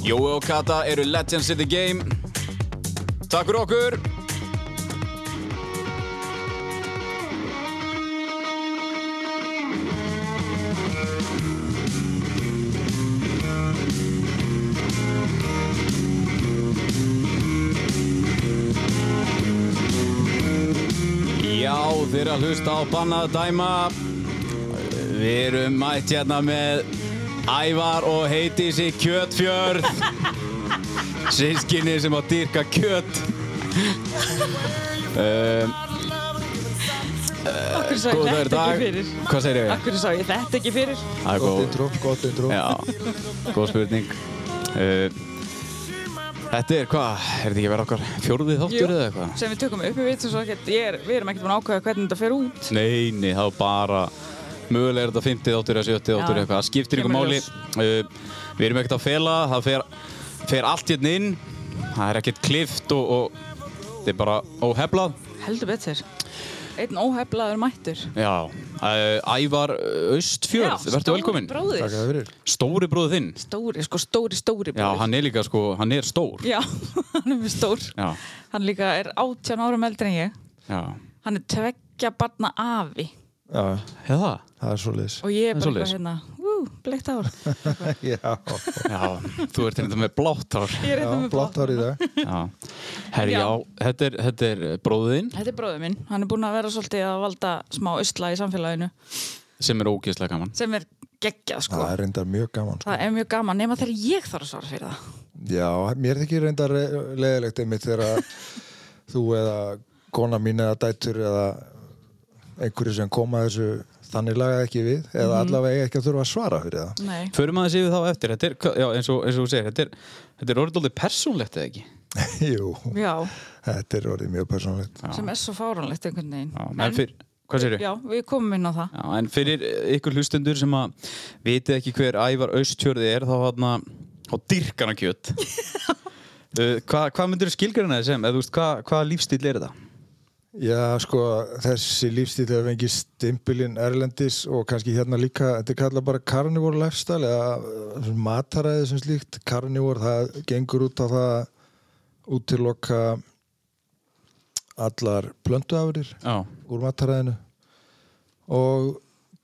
Jói og Kata eru legends in the game. Takk fyrir okkur! Já, þeir að hlusta á Bannað að dæma. Við erum mætt hérna með Ævar og Heitísi Kjötfjörð. Sískinni sem að dyrka kjöt. um, Akkur sá ég þetta dag. ekki fyrir? Hvað segir ég? Akkur sá ég þetta ekki fyrir? Það er Gott góð. intro, gott intro. Já, góð spurning. Uh, þetta er hvað? Er þetta ekki verið okkar fjóruðið þáttur eða eitthvað? Sem við tökum upp, við veitum svo ekkert, ég er, við erum ekkert búin að ákvæða hvernig þetta fer út. Nei, nei, þá bara mögulega er þetta 50 þáttur eða 70 þáttur Já, eitthvað, það skiptir ykkur máli. uh, við erum ekkert að fela. Það fer, fer allt hérna inn. Það er ekkert klift og, og þetta er bara óheflað Heldur betur. Einn óheflaður mættur. já, uh, Ævar Östfjörð, verður velkominn. stóri bróðu þinn. Stóri, sko stóri, stóri já, bróðir. hann er líka sko, hann er stór. Já, hann er stór. já, Hann líka er 18 árum eldri en ég. já, Hann er tveggja barna afi. Já, hefða það er svo leiðis. Og ég er er bara eitthvað hérna, ú, bleikt ár. Já, já, þú ert hérna með blátt hár Ég er hérna með blátt ár í dag. já, herri, já, þetta er, þetta er bróðu þinn Þetta er bróður minn. Hann er búinn að vera svolítið að valda smá usla í samfélaginu. sem er ógeðslega gaman Sem er geggjað, sko. Það er reyndar mjög gaman. Sko. Það er mjög gaman, nema þegar ég þarf að svara fyrir það. Já, mér þykir reyndar leðilegt einmitt þegar þú eða kona mín eða dætur eða einhverju sem koma þessu þannig lagað ekki við eða allavega ekki að þurfa að svara fyrir það. Nei. Förum aðeins yfir þá eftir, þetta er, já, eins og, eins og þú segir, þetta er, þetta er orðið persónlegt eða ekki? Jú, Já, þetta er orðið mjög persónulegt. Já. sem er svo fáránlegt einhvern veginn. Já, en fyrir, hvað segir Já, við komum inn á það. Já, en fyrir ykkur hlustundur sem að vitið ekki hver Ævar Austjörði er, þá hann á dyrkana kjött. uh, hvað hva myndir þú skilgjörna veist, hvað hva lífstíl er þetta? Já, sko, þessi lífstíl hefur fengið stimpilinn Erlendis og kannski hérna líka, þetta er kallað bara carnivore lifestyle eða uh, mataræði sem slíkt. Carnivore, það gengur út á það að útiloka allar plönduafurðir Já, úr mataræðinu og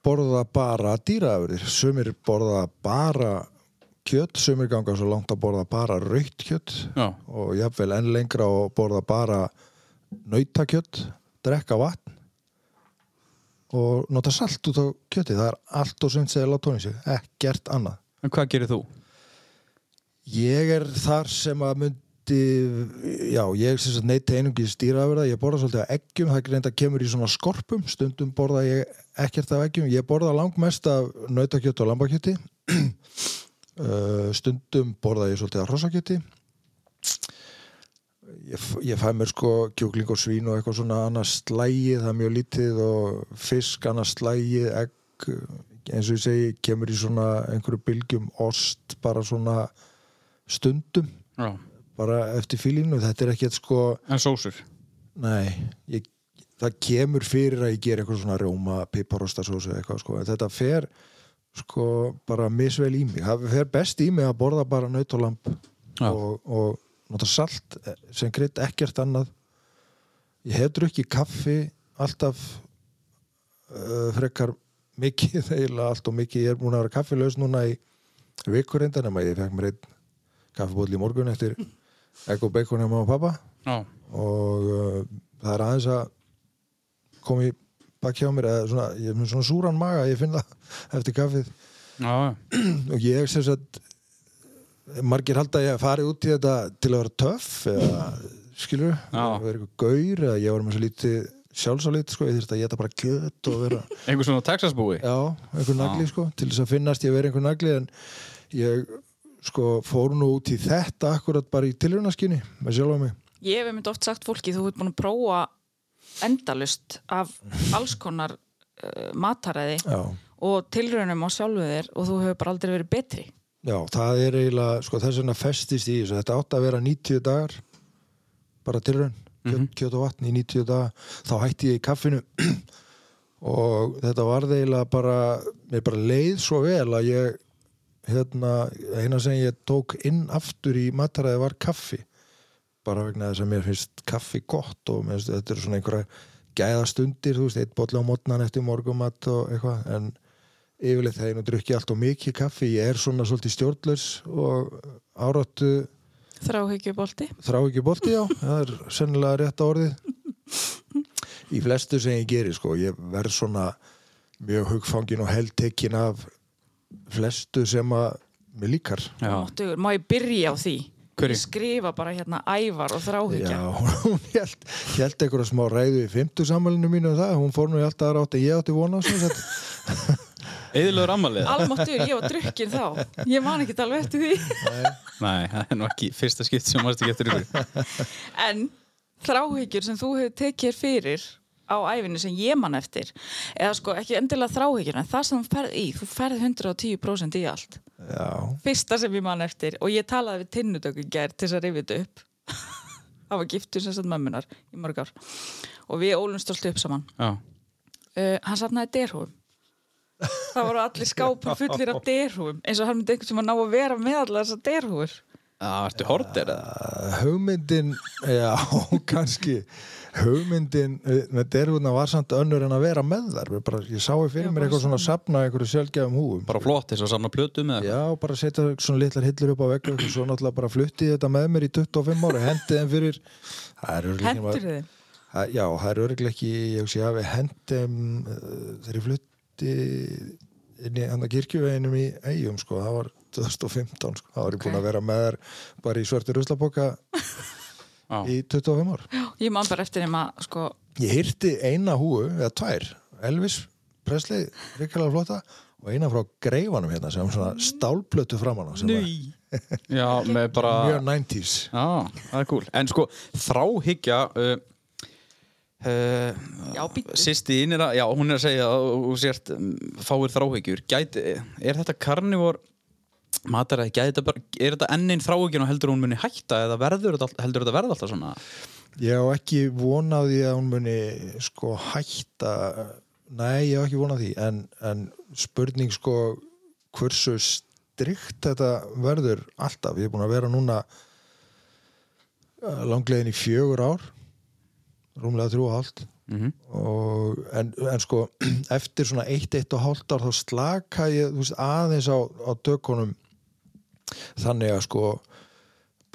borða bara dýraafurðir. Sumir borða bara kjött, sumir ganga svo langt að borða bara raukt kjött já, og jafnvel enn lengra og borða bara nautakjött, drekka vatn og nota salt út á kjötti. Það er allt og sumt segja sig, ekkert annað. en hvað gerir þú? Ég er þar sem að myndi, já, ég sem sagt neyti einungis dýraafurða, ég borða svolítið af eggjum, það reynda kemur í svona skorpum, stundum borða ég ekkert af eggjum, ég borða langmest af nautakjötti og lambakjötti, Uh, stundum borða ég svolítið af hrossakjötti, ég, ég fæ mér sko kjúkling og svín og eitthvað svona annað slægi, það er mjög lítið og fisk, annað slægi, egg eins og ég segi, kemur í svona einhverju bylgjum, ost bara svona stundum Já, bara eftir fílínu, þetta er ekkert sko en sósur? nei, ég, það kemur fyrir að ég ger eitthvað svona rjóma, piparostasósu eitthvað sko, en þetta fer sko bara misvel í mig það fer best í mig að borða bara naut og lamp Já. og, og nota salt sem krydd ekkert annað. Ég hef drukkið kaffi alltaf uh, frekar mikið eiginlega allt og mikið, ég er búin að vera kaffilaus núna í vikur reynda nema ég fekk mér einn kaffibóll í morgun eftir og bacon hjá mamma og pappa Já, og uh, það er aðeins að koma í bak hjá mér svona, ég er með svona súran maga ég finn það eftir kaffið. Já, og ég sem sagt margir halda að ég fari út í þetta til að vera töff eða skilur, Já. að vera eitthvað gaur eða ég var með svo lítið sjálfsálit sko, ég þurfti að geta bara kjöt og vera einhver svona Texas búi? já, einhver nagli sko, til þess að finnast ég vera einhver nagli en ég sko fór nú út í þetta akkurat bara í tilrunaskinni með sjálfa mig Ég hef einmitt oft sagt fólki, þú ert búin að prófa endalust af alls konar uh, mataræði Já, og tilraunum á sjálfu þér og þú hefur bara aldrei verið betri. Já það er eiginlega, sko þess vegna festist í þessu, þetta átti að vera 90 dagar bara tilraun kjöt, kjöt og vatn í 90 daga. Þá hætti ég í kaffinu og þetta var eiginlega bara mér bara leið svo vel að ég hérna, eina sem ég tók inn aftur í mataræði var kaffi. Bara vegna þess að mér finnst kaffi gott og mér finnst þetta er svona einhverja gæðastundir, þú veist, eitt botla á mótnan eftir morgumat og eitthvað en yfirleitt þegar ég nú drukki allt og mikið kaffi ég er svona svolítið stjórnlaus og áráttu Þráhyggjubolti. þrá ekki bolti já, það er sennilega rétt orðið í flestu sem ég geri sko, ég verð svona mjög hugfangin og heldtekkin af flestu sem að mér líkar Já. Máttugur, má ég byrja á því? Hverju? Skrifa bara hérna ævar og þráhyggja. Já, hún held, held einhverja smá ræðu í fymtu sammælinu mínu um það, hún fór nú í alltaf aðra átt að ég átti vona á sem sagt. Eðilegur ammalið? Almáttugur, ég var drukkin þá. Ég man ekki alveg eftir því. Nei, það er nú ekki fyrsta skipt sem mást ekki eftir ykkur. En þráhyggjur sem þú hefur tekið fyrir á æfinu sem ég man eftir eða sko ekki endilega þráhyggjur en það sem þú ferð í, þú ferð 110% í allt Já, fyrsta sem ég man eftir og ég talaði við tinnudöku gær til þess að rifið þetta upp það var giftur sem satt mömmunar í mörg ár og við ólumst alltaf upp saman Já. uh, hann safnaði derhúum það voru allir skápur fullir af derhúum eins og hann myndi einhvern sem að ná að vera með allar þessar derhúur Það ertu hortir eða? Uh, hugmyndin já, kannski hugmyndin eh, með derhúðna var samt önnur en að vera með þar bara, ég sá fyrir Já, mér eitthvað svona sapna einhverju sjálfgefum húum Bara flott þess að samna plötum eða? Já, bara setja svona litlar hillur upp á veggu og svo náttúrulega bara flutti þetta með mér í 25 ára, hendi þeim fyrir er hendur þið? Það- Já, það er örglega ekki, ég hugsi að við hendum uh, þegar ég flutti inn í að kirkjuveginum í eigum, sko, það var 2015, sko, það var ég búin að vera með þær bara í svörti ruslaboka Já. í 25 ár. Ég man bara eftir þeim að sko Ég hýrti eina húu, eða tvær, Elvis Presley, ríkilega flotta og eina frá greifanum hérna sem svona stálplötu framan á sem var Já, með bara... mjög 90s. Já, það er cool. En sko, þráhyggja... Uh, uh. Sýsti inn er að, já, hún er að segja að þú sért um, fáir þráhyggjur. Gæti, er þetta karnivor mataræði, gæti þetta bara, er þetta enn einn þráhyggjun og heldur hún muni hætta eða verður heldur þetta verða alltaf svona? Ég á ekki vonaði að hún muni sko hætta nei, ég á ekki vonaði því en, en spurning sko hversu strikt þetta verður alltaf, ég er búin að vera núna uh, langlegin í fjögur ár rúmlega þrjú og hálft. Mm og, en, en sko eftir svona eitt, eitt og hálft ár þá slaka ég veist, aðeins á, á dökunum. Þannig að sko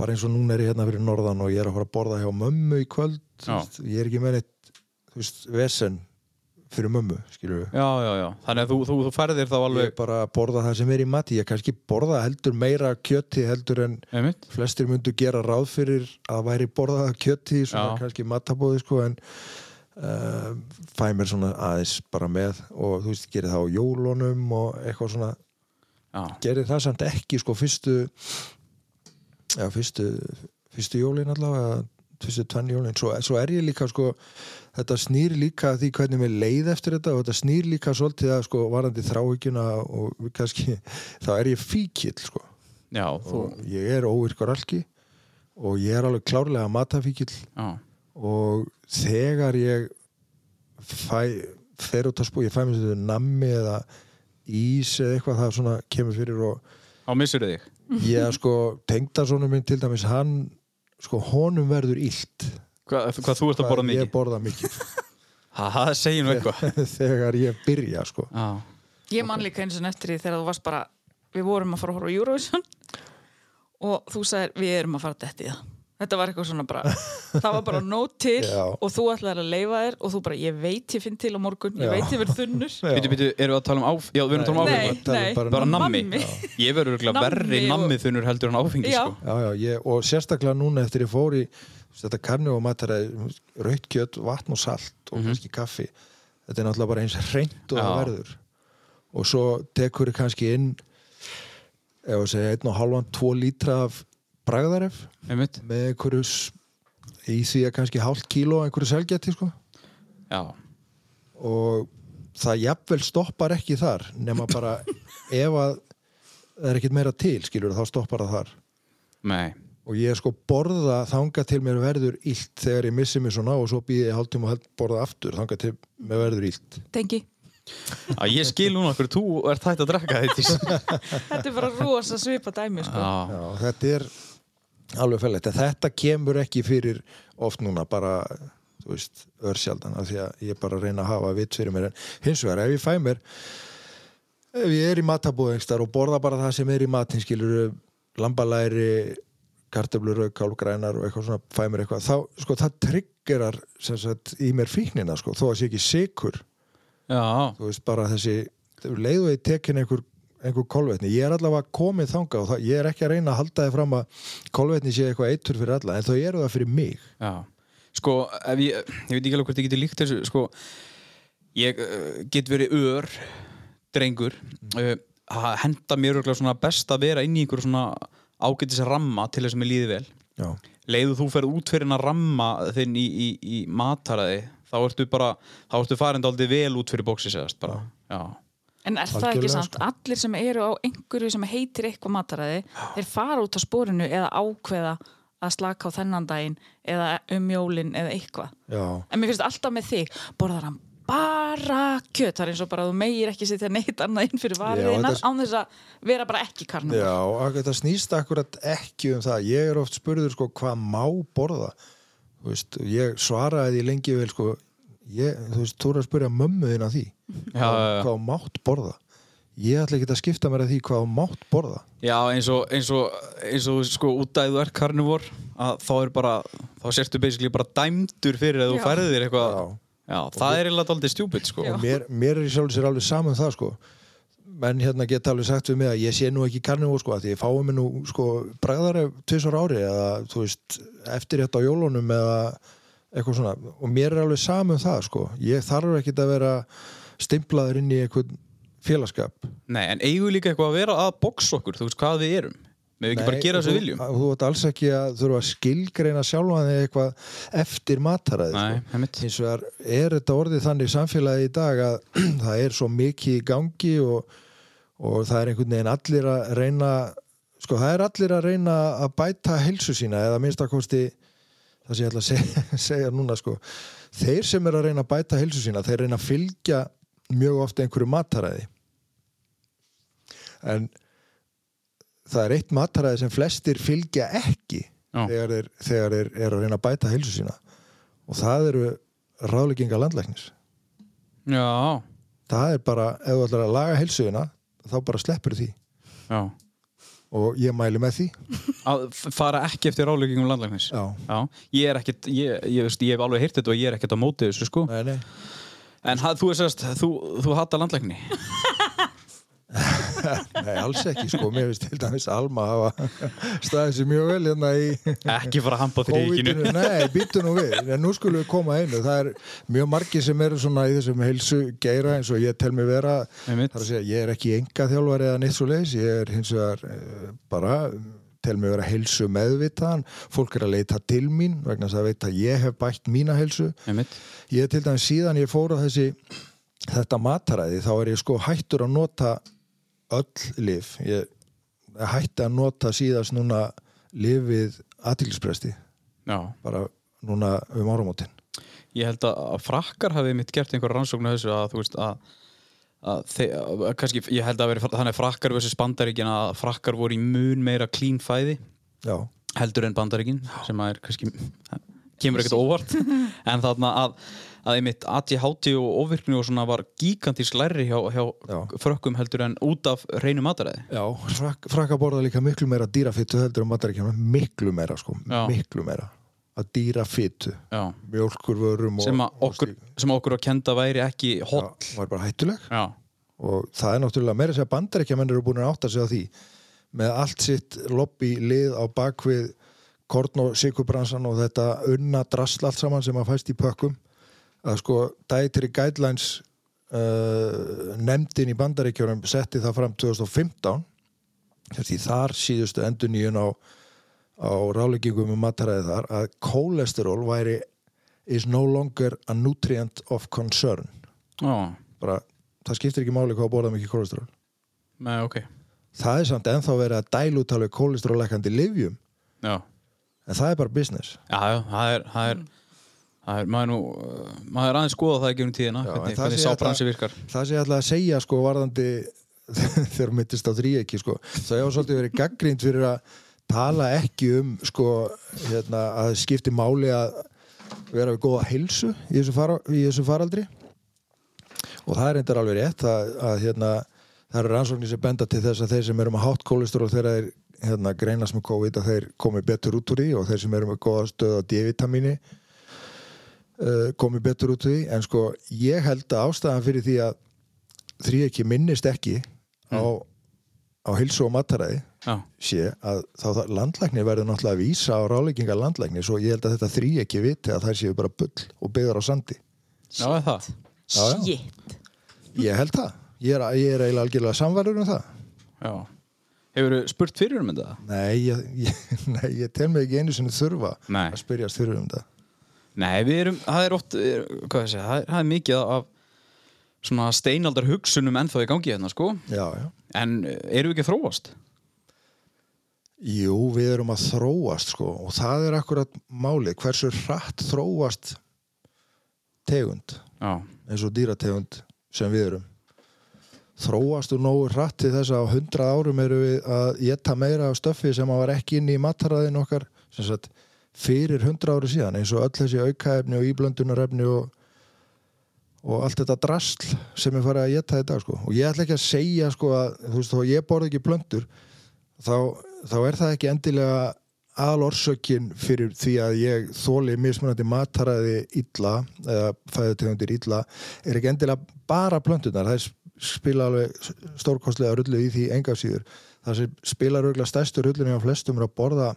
bara eins og núna er ég hérna fyrir norðan og ég er að fara að borða hjá mömmu í kvöld veist, ég er ekki með neitt þú veist, vesen fyrir mömmu skilur við Já, já, já. Þannig að þú, þú, þú færðir þá ég alveg... er bara borða það sem er í mati ég kannski borða heldur meira kjöti heldur en Einmitt. flestir myndu gera ráð fyrir að væri borðað kjöti í svona Já. kannski matabóði sko en uh, fæ mér svona aðeins bara með og þú veist, gerir það á jólunum og eitthvað svona Já. gerir það samt ekki sko fyrstu já, fyrstu fyrstu jólin allavega fyrstu tvenn jólin, svo, svo er ég líka sko þetta snýr líka því hvernig mér leið eftir þetta og þetta snýr líka svolítið að sko varandi þráhyggjuna og kannski þá er ég fíkill sko Já, þú... og ég er óvirkar alki og ég er alveg klárlega matafíkill Já. og þegar ég fæ, fer út að spú ég fæ mér þetta nammi eða ís eða eitthvað það svona kemur fyrir og Á missur þig. ég sko tengdasónu minn til dæmis hann sko honum verður illt Hvað, hvað þú ert að borða ég mikið? borða mikið það segir nú eitthvað. þegar ég byrja sko Já. Ég man líka eins og eftir því þegar þú varst bara við vorum að fara að horfa á Eurovision og þú sagðir við erum að fara að detti það þetta var eitthvað svona bara það var bara nót til Já. og þú ætlaðir að leifa þér og þú bara ég veit ég finn til á morgun ég Já. veit ég verð þunnur. Býtu, býtu, erum við að tala um áf... Já, við erum að tala um Nei, áfengi. um nei, bara Bara nammi. nammi. Ég verður Nammi verri nammið þunnur heldur en áfengi, Já. sko. já, já, ég, og sérstaklega núna eftir ég fór í þetta karni og mataræði raut kjött, vatn og salt og kannski kaffi. Þetta er náttúrulega bara eins hreint og það verður. Og svo tekur þið kannski inn ef að segja einn og halvan, tvo lítra af bragðaref einmitt. með einhverju í því að kannski hálft kíló einhverju selgeti sko. Já, og það jafnvel stoppar ekki þar nema bara ef að það er ekkert meira til skilur þá stoppar það þar. Nei og ég sko borða þanga til mér verður illt þegar ég missi mig svona og svo býði ég hálftíma og held borða aftur þanga til mér verður illt. Tengi, Já, ég skil núna okkur, þú ert hægt að drekka þetta þetta er bara rosa svipa dæmi sko. Já, Já, þetta er alveg fællegt en þetta kemur ekki fyrir oft núna bara þú veist, örsjaldan af því að ég bara reyna að hafa vits fyrir mér. En hins vegar ef ég fæ mér ef ég er í matabóðingstar og borða bara það sem er í matin skilur lambalæri kartöflur, raukál, grænar og eitthvað svona fæ mér eitthvað, þá sko það triggerar sem sagt í mér fíknina sko, þó að sé ekki sikur já, þú veist bara þessi leiðu ég tekin einhver, einhver kolvetni. Ég er allavega komið þanga og það, ég er ekki að reyna að halda þið fram að kolvetni sé eitthvað eitur fyrir alla en þau eru það fyrir mig. Já. Sko, ef ég, ég veit ekki alveg hvort ég geti líkt þessu Sko, ég uh, get verið ör drengur uh, að henda mér best að vera inn í einhverju svona ágætis ramma til þess að mér líði vel. Já, leiðu þú ferð út fyrir hennar ramma þinn í, í, í mataraði þá ertu bara, þá ertu farin aldrei vel út fyrir bóksi segast bara. Já, En er það ekki samt, sko. allir sem eru á einhverju sem heitir eitthvað mataræði, þeir fara út á spórinu eða ákveða að slaka á þennan daginn eða um jólin eða eitthvað. já, En mér finnst alltaf með þig, borðar hann bara kjöt, það er eins og bara að þú meir ekki setja neitt annað inn fyrir þetta- án þess að vera bara ekki karnum. já þetta snýst akkurat ekki um það. Ég er oft spurður sko hvað má borða? Þú veist, ég svaraði því lengi vel sko ég, þú veist, þú er að spyrja mömmu þín að því já, hvað, já, já. hvað mátt borða. Ég ætla ekki að skipta mér að því hvað mátt borða. Já eins og, eins og, eins og sko út að þú er karnivor að þá er bara, þá sértu basically bara dæmdur fyrir að þú færðir þér eitthvað Já. það er eiginlega aldrei stjúpid sko. Mér, mér er í sjálf sér alveg saman það sko. Menn hérna geta alveg sagt við mig að ég sé nú ekki karnivó sko að því ég fái mig nú sko bregðar tvisar ári eða þú veist eftir þetta á jólunum eða eitthvað svona. Og mér er alveg saman það sko. Ég þarf ekki að vera stimplaður inn í eitthvað félagskap Nei, en eigum við líka eitthvað að vera að boxa okkur þú veist hvað við erum við ekki bara gera og þessu viljum þú ert alls ekki að þurfa að skilgreina sjálfan þig eitthvað eftir mataræði Nei, sko. einmitt. hins vegar er þetta orðið þannig samfélagi í dag að það er svo mikið í gangi og, og það er einhvern veginn allir að reyna sko það er allir að reyna að bæta helsu sína eða minnst að kosti það sem ég ætla að segja, segja núna sko þeir sem er að reyna að bæta helsu sína þeir reyna að fylgja mjög ofta einhverju mataræði en það er eitt mataræði sem flestir fylgja ekki Já. þegar þeir, þegar þeir eru að reyna að bæta helsu sína. Og það eru ráðlegginga landlæknis. Já, það er bara, ef þú ætlar að laga helsuðina þá bara sleppur því. Já. Og ég mæli með því. Að fara ekki eftir ráleggingum landlæknis? Já, ég er ekkit, ég, ég, veist, ég hef alveg heyrt þetta og ég er ekkit á móti þessu sko. Nei, nei. En ha, þú er sérst, þú, þú hata landlækni Nei, alls ekki sko, mér finnst til dæmis Alma hafa staðið sér mjög vel hérna í ekki fara að hampa þrýkinu COVID-inu, nei, býtu nú við. En nú skulum við koma einu, það er mjög margir sem eru svona í þessum heilsu geira eins og ég tel mig vera. Segja, ég er ekki enga þjálfari eða neitt svo leis, ég er hins vegar eh, bara, tel mig vera heilsu meðvitaðan, fólk er að leita til mín vegna þess að veit að ég hef bætt mína heilsu, Einmitt. ég til dæmis síðan ég fór á þessi þetta mataræði, þá er ég sko hættur að nota öll lif ég hætti að nota síðast núna lifið aðtilspresti bara núna um áramótin. Ég held að að frakkar hafi mitt gert einhver rannsókn á þessu að þú veist að, að, þe- að kannski, ég held að veri þannig frakkar versus bandaríkin að frakkar voru í mun meira clean fæði já, heldur en bandaríkin sem að er kannski kemur ekkert óvart. En þarna að, að einmitt ADHD og ofvirkni og svona var gigantísk læri hjá, hjá Já. frökkum heldur en út af reynum mataræði. Já frak, frakka borða líka miklu meira dýrafittu heldur en mataríkjana, miklu meira sko. Já. miklu meira. Að dýrafittu. Já. mjólkurvörum og, sem sem okkur að kenda væri ekki já, var bara hættuleg. Já, og það er náttúrulega meira að segja bandaríkjamenn eru búin að átta sig á því. Með allt sitt lobby lið á bakvið korn og sikurbransan og þetta unna drasl allt saman sem að fæst í pökkum að sko Dietary Guidelines uh, nefndin í bandaríkjörnum setti það fram 2015 því þar síðustu endur nýjun á, á ráleggingum um mataræði þar að kólesteról væri is no longer a nutrient of concern. Já, bara, það skiptir ekki máli hvað að borða mikið kólesteról með ok. Það er samt ennþá verið að dælu út alveg kólesterólækandi livjum Já, en það er bara business. Já, já það er, það er, það er maður, nú, uh, maður er aðeins skoða það ekki um tíðina Já, hvernig, hvernig sé sá að bransi það- virkar. það sem ég ætla að segja sko varðandi þegar mittist á þríeki sko. Þá á svolítið verið gaggrind fyrir að tala ekki um sko hérna, að skipti máli að vera við góða heilsu í þessu, fara, í þessu faraldri. Og það er reyndar alveg rétt að, að hérna, það eru rannsóknir sem benda til þess að þeir sem eru með hátt kólestról þegar þeir hérna, greinast með COVID að þeir komi betur út úr því og þeir sem eru með góða stöð á D-vitamíni uh, komi betur út því. En sko ég held að ástæðan fyrir því að þrý ekki minnist ekki á, á hilsu og mataræði Já, sé að þá það landlæknir verður náttúrulega að vísa á ráleikingar landlæknir svo ég held að þetta þrý ekki viti að það séu bara bull og byggðar á sandi. Já er það? Já, já. Shit. Ég held það, ég er, ég er eiginlega algjörlega samverður um það. Já. Hefur spurt fyrir um þetta? nei, ég, ég, nei, ég tel mig ekki einu sinni þurfa Nei. að spyrjast fyrir um það Nei, við erum, það er oft er, hvað ég segja, það er, það er mikið af svona steinaldar hugsunum ennþá í gangi hérna, sko já, já. En eh, erum við ekki að þróast? jú, við erum að þróast sko, og það er akkurat málið hversu hratt þróast tegund Já, eins og dýrategund sem við erum þróast og nógu hratt til þess að á 100 árum eru við að geta meira af stöffi sem að var ekki inn í mataraðin okkar sem sagt fyrir 100 ári síðan eins og öll þessi aukaefni og íblöndunarefni og, og allt þetta drasl sem er farið að geta dag sko. og ég ætla ekki að segja sko að þú veist þó ég borði ekki blöndur þá, þá er það ekki endilega aðalorsökin fyrir því að ég þóli mismunandi mataræði illa eða fæðutegundir illa er ekki endilega bara plöntunar það spila alveg stórkostlega rullu í því enga síður það sem spila röglega stærstu rullunni á flestum er að borða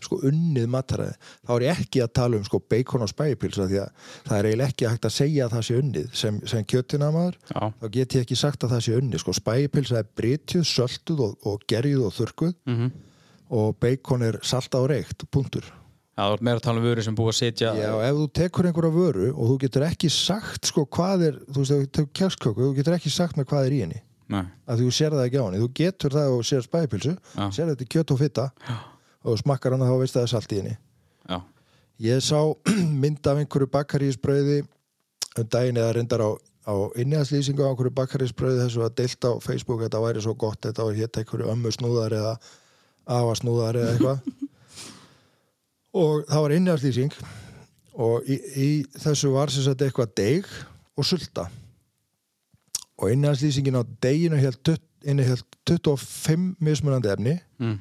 sko unnið mataræði þá er ég ekki að tala um sko bacon og spæjipilsa því að það er eiginlega ekki hægt að segja að það sé unnið. Sem, sem kjöttinamaður já, þá get ég ekki sagt að það sé unnið. Sko spæjipilsa er brytjuð, söltuð og, og gerjuð og þurrkuð mm og bacon er salta og reykt, punktur. Já, það er meira að tala um vöru sem búið að setja Já, ef þú tekur einhverja vöru og þú getur ekki sagt sko hvað er, þú veist, þú tekur kjærsköku þú getur ekki sagt með hvað er í henni. Nei, að þú sér það ekki á henni, þú getur það og sér spæðipilsu, Já. sér þetta er kjöt og fitta og smakkar hana þá veist að það er salt í henni. Já, Ég sá mynd af einhverju bakarísbrauði um daginn eða reyndar á, á inniðarslýsingu á einhverju bakarísbrauði þessu að deilt á Facebook þetta væri svo gott, þetta var hétt einhverju ömmu snúðar eða afa snúðar eða eitthvað. Og það var inniðarslýsing og í, í þessu var sem sagt eitthvað deig og sulta. Og inniðarslýsingin á deiginu hélt, innihjalt 25 mismunandi efni. Mm.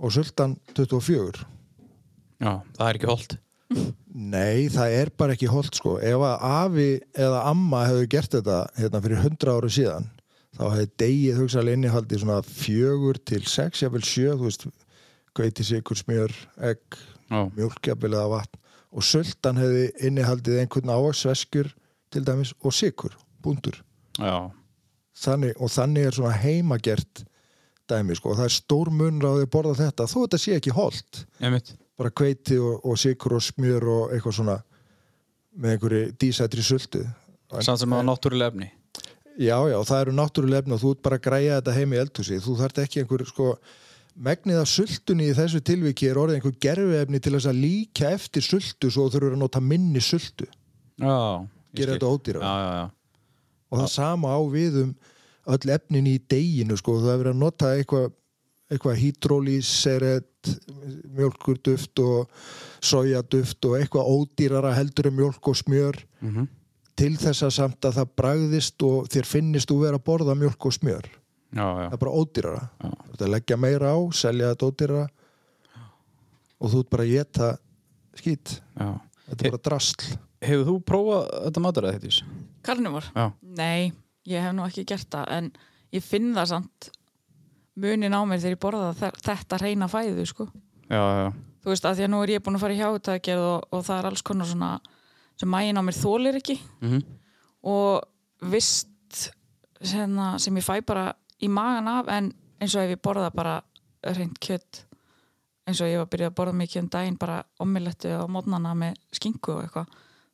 Og sultan 24 já, það er ekki holdt Nei, það er bara ekki holdt sko. Ef að afi eða amma hefur gert þetta hérna fyrir 100 ára síðan þá hefði degið hugsaðlega innihaldið svona fjögur til sex, jáfnvel sjö, þú veist, gveiti sigur, smjör, egg, Já, mjólkjafnvel eða vatn. Og sultan hefði innihaldið einhvern ávaksveskur til dæmis og sigur, búndur. já, Þannig, og þannig er svona heimagert dæmi sko. og það er stór munur á því að borða þetta þó þetta sé ekki holdt bara hveiti og, og sikur og smjör og eitthvað svona með einhverju dísætri sultu. Samt sem að náttúrulega efni. Já, já, það eru náttúrulega efni og þú ert bara að græja þetta heim í eldhúsi. Þú þarft ekki einhver sko megnið af sultunni í þessu tilviki er orðið einhver gerfiefni til þess að líka eftir sultu svo þurfur að nota minni sultu. Já, ég skil. og það sama á við um öll efnin í deginu sko, það er verið að nota eitthvað eitthvað hydrolíseret mjölkurduft og sojaduft og eitthvað ódýrara heldur en mjölk og smjör mm til þess að samt að það bragðist og þér finnist þú vera að borða mjölk og smjör já, já. það er bara ódýrara Já. þú ert að leggja meira á, selja þetta ódýrara og þú ert bara að geta skýt, já. þetta er bara drastl Hefur þú prófað þetta mataræði þetta? Karnivor? Já, Nei, ég hef nú ekki gert það en ég finn það samt munin á mér þegar ég borða þe- þetta reyna fæðu sko. já, já, þú veist að því að nú er ég búin að fara í hjátagerð og, og það er alls konar svona sem mægin á mér þólir ekki. Mm og vist sem, sem ég fæ bara í magan af en eins og ef ég borða bara reynd kjött eins og ég var að byrja að borða mikið um daginn bara omilettu á mótnana með skingu og eitthvað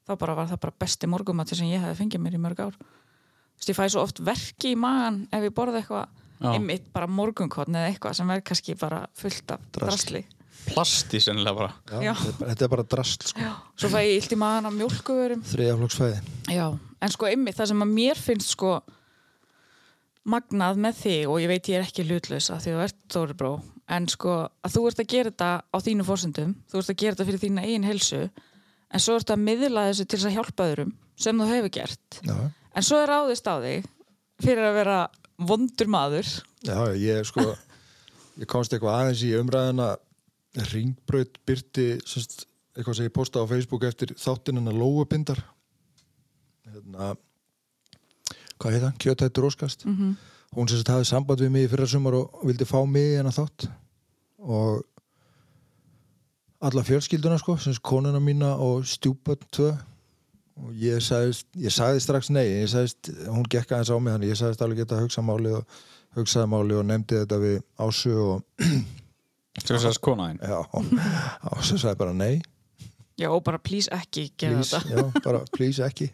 þá bara var það bara besti morgumati sem ég hefði fengið mér í mörg ár ég fæ svo oft verki í magan ef ég borða eitthvað Já. einmitt bara morgunkotn eða eitthvað sem verð kannski bara fullt af Drasl. drasli Plasti sennilega bara Já. Þetta er bara- þetta er bara drast sko. Já. svo fæ ég illt í magan af mjólkuvörum þriðaflokksfæði Já, en sko einmitt það sem að mér finnst sko magnað með þig og ég veit ég er ekki hlutlaus að því þú ert Þóri Bró en sko að þú ert að gera þetta á þínu fórsendum þú ert að gera þetta fyrir þína eigin helsu en svo ert að miðla þessu til þess að hjálpa öðrum sem þú hefur gert já, en svo er ráðist á þig fyrir að vera vondur maður. Já, ég sko ég komst eitthvað aðeins í umræðina ringbraut byrti sérst, eitthvað sem ég postaði á Facebook eftir þáttinina Lóubindar hérna hvað heit hann? Kjötættur Óskast? Mm -hmm. hún sem sagt hafði samband við mig í fyrra sumar og vildi fá mig í hennar þátt. Og alla fjölskylduna sko, sem sagt konuna mína og stjúpöld tvö og ég sagðist, ég sagði strax nei ég sagðist, hún gekk aðeins á mig þannig ég sagðist alveg geta að hugsa máli og hugsaði máli og nefndi þetta við Ásu og sem þess að kona já, Ásu sagði bara nei. Já, og bara please ekki gera please, þetta. já, bara please ekki.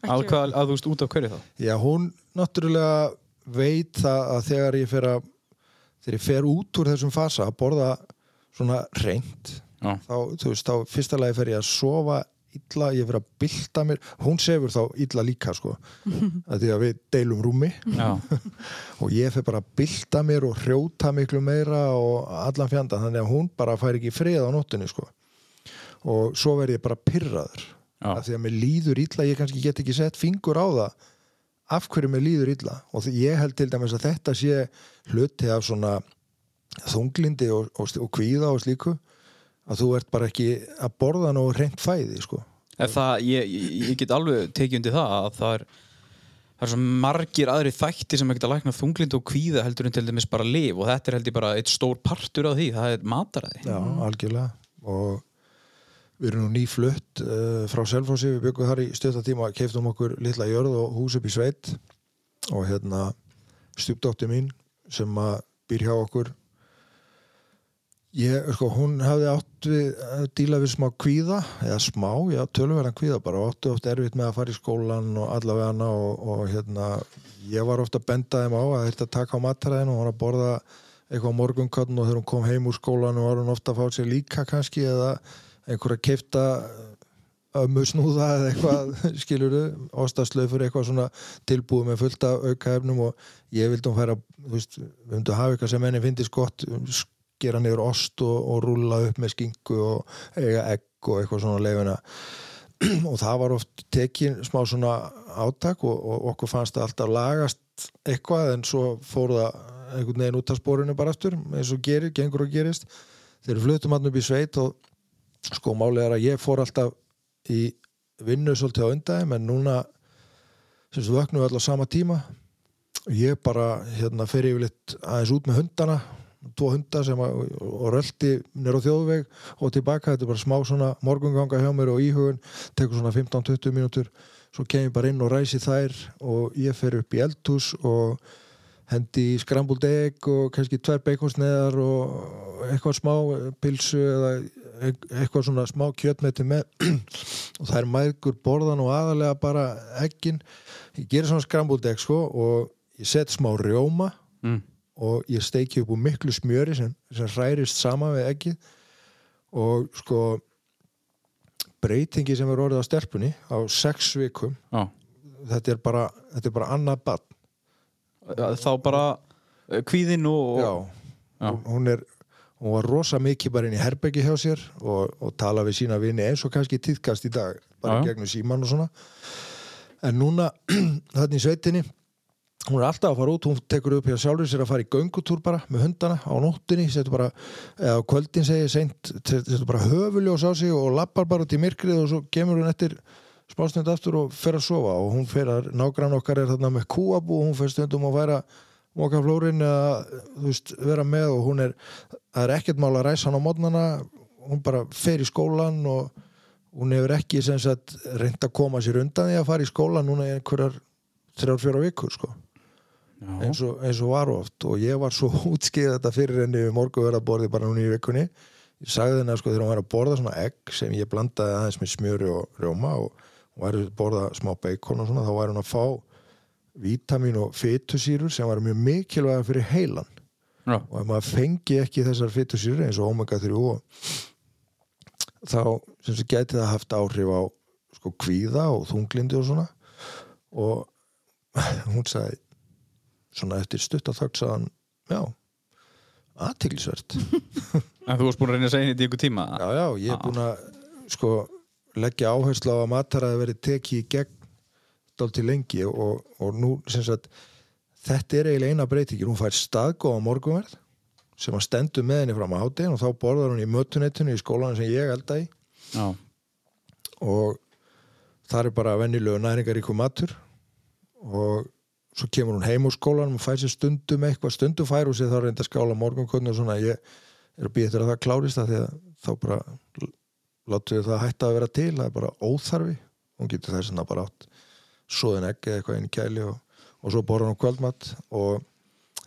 Að, hvað, að þú veist út af hverju þá? Já, hún náttúrulega veit það að þegar ég fer að þegar ég fer út úr þessum fasa að borða svona reynd þá, þú veist, þá fyrsta lagi fer ég að sofa illa, ég fer að bylta mér. Hún sefur þá illa líka sko. Að því að við deilum rúmi. Og ég fer bara að bylta mér og hrjóta miklu meira og allan fjanda, þannig að hún bara fær ekki frið á nóttunni sko. Og svo verð ég bara pyrraður já, að því að mér líður illa, ég kannski get ekki sett fingur á það af hverju mér líður illa. Og ég held til dæmis að þetta sé hluti af svona þunglindi og, og, og kvíða og slíku að þú ert bara ekki að borða nú reynd fæði sko. Það, ég, ég, get alveg tekið undir það að það er það er margir aðri þætti sem ekki að lækna þunglind og kvíða heldur en til dæmis bara liv og þetta er heldur bara eitt stór partur af því, það er mataræði. Já, algjörlega. Og við erum nú nýflutt uh, frá Selfossi, við byggum þar í stöðtatíma keiftum okkur litla jörð og hús upp í sveit. Og hérna stjúpdótti mín sem að býr hjá okkur ég, sko, hún hafði átt við að díla við smá kvíða eða smá, já, tölverðan kvíða bara og áttu oft erfitt með að fara í skólan og allavega og, og hérna ég var ofta að benda þeim á að þetta taka á mataræðinu og hún að borða eitthvað á morgunkötn og þegar hún kom heim úr skólan var hún ofta að fá sér líka kannski eða einhverja keifta ömmu snúða eða eitthvað skiluru, ostaslaufur eitthvað svona tilbúið með fullt af aukaefnum og ég vildi hún færa þú veist, við myndum hafa eitthvað sem henni finnist gott gera niður ost og, og rúlla upp með skingu og eiga egg og eitthvað svona leifina og það var oft tekin smá svona átak og, og okkur fannst það alltaf lagast eitthvað en svo fór það einhvern veginn út af spórinu bara aftur eins og gerir, gengur og gerist. Eru flutum hann upp í sveit og sko málið er að ég fór alltaf í vinnu svolítið á undæðum en núna sem þú vöknum við alltaf á sama tíma. Og ég bara hérna fer yfirleitt aðeins út með hundana tvo hunda sem að, og röldi nér á þjóðveg og tilbaka. Þetta er bara smá svona morgunganga hjá mér og íhugun. Tekur svona 15-20 mínútur. Svo kem ég bara inn og ræsi þær og ég fer upp í eldhús og hendi egg og kannski tvær beikonsneðar og eitthvað smá pilsu eða eitthvað svona smá kjötmeti með. Og það er mægur borðan og aðalega bara eggin. Ég gerir svona scrambled egg sko og ég set smá rjóma. Mm. Og ég steiki upp úr miklu smjöri sem, sem hærist sama við eggið og sko breytingi sem er orðið á stelpunni á sex vikum Já. þetta er bara, þetta er bara annað bann þá bara eh, kvíðin og Já, Já. Hún, hún er hún var rosa mikið bara inn í herbeggi hjá sér og, og tala við sína vini eins og kannski týðkast í dag bara Já. gegnum síman og svona en núna þarna í sveitinni hún er alltaf að fara út, hún tekur upp hjá sjálfur sér að fara í göngutúr bara með hundana á nóttinni, setur bara eða kvöldin segir seint, setur bara höfuljós á sig og lappar bara út í myrkrið og svo kemur hún eftir smástund aftur og fer að sofa og hún fer að nágrann okkar er þarna með kúabú og hún fer stundum að væra móka flórin eða þú veist, vera með og hún er, það er ekkert mál að ræsa hann á mótnana, hún bara fer í skólan og hún hefur ekki sem sagt reynd að koma sér undan því að fara í skólan núna í einhverjar þrjár, fjóra vikur sko eins og, eins og var oft. Og ég var svo útskið þetta fyrir henni við morgunverðarborði bara núna í vikunni. Ég sagði henni að sko þegar hún var að borða svona egg sem ég blandaði aðeins með smjöri og rjóma og hún var að borða smá bacon og svona þá var hún að fá vítamin og fytusýrur sem var mjög mikilvæga fyrir heilan. Já, og ef maður fengi ekki þessar fytusýrur eins og omega 3 og þá sem sé gæti það haft áhrif á sko kvíða og þunglindi og svona. Og hún sagði svona eftir stuttaþögg sagðan, já aðtilsvert en þú varst búin að reyna að segja þetta í ykkur tíma? Já, já, ég er búin að sko leggja áherslu á að mataraði verið tekið í gegn dálítið lengi og, og nú sem sagt þetta er eiginlega eina breytingin, hún fær staðgóða morgunverð sem að stendur með henni fram á hátinn og þá borðar hún í mötunettinu í skólanum sem ég elda í. Já, og það er bara venjulegu næringaríku matur og svo kemur hún heim úr skólanum og fær sér stundum eitthvað, stundum fær hún sér þá reynda að skála morgunkotni og svona. Ég er að býja eftir að það klárist það því að þá bara við það hætta að vera til, það er bara óþarfi. Hún getur þess að bara átt svoðin ekki eða eitthvað inn í kæli og, og svo borða hún kvöldmatt og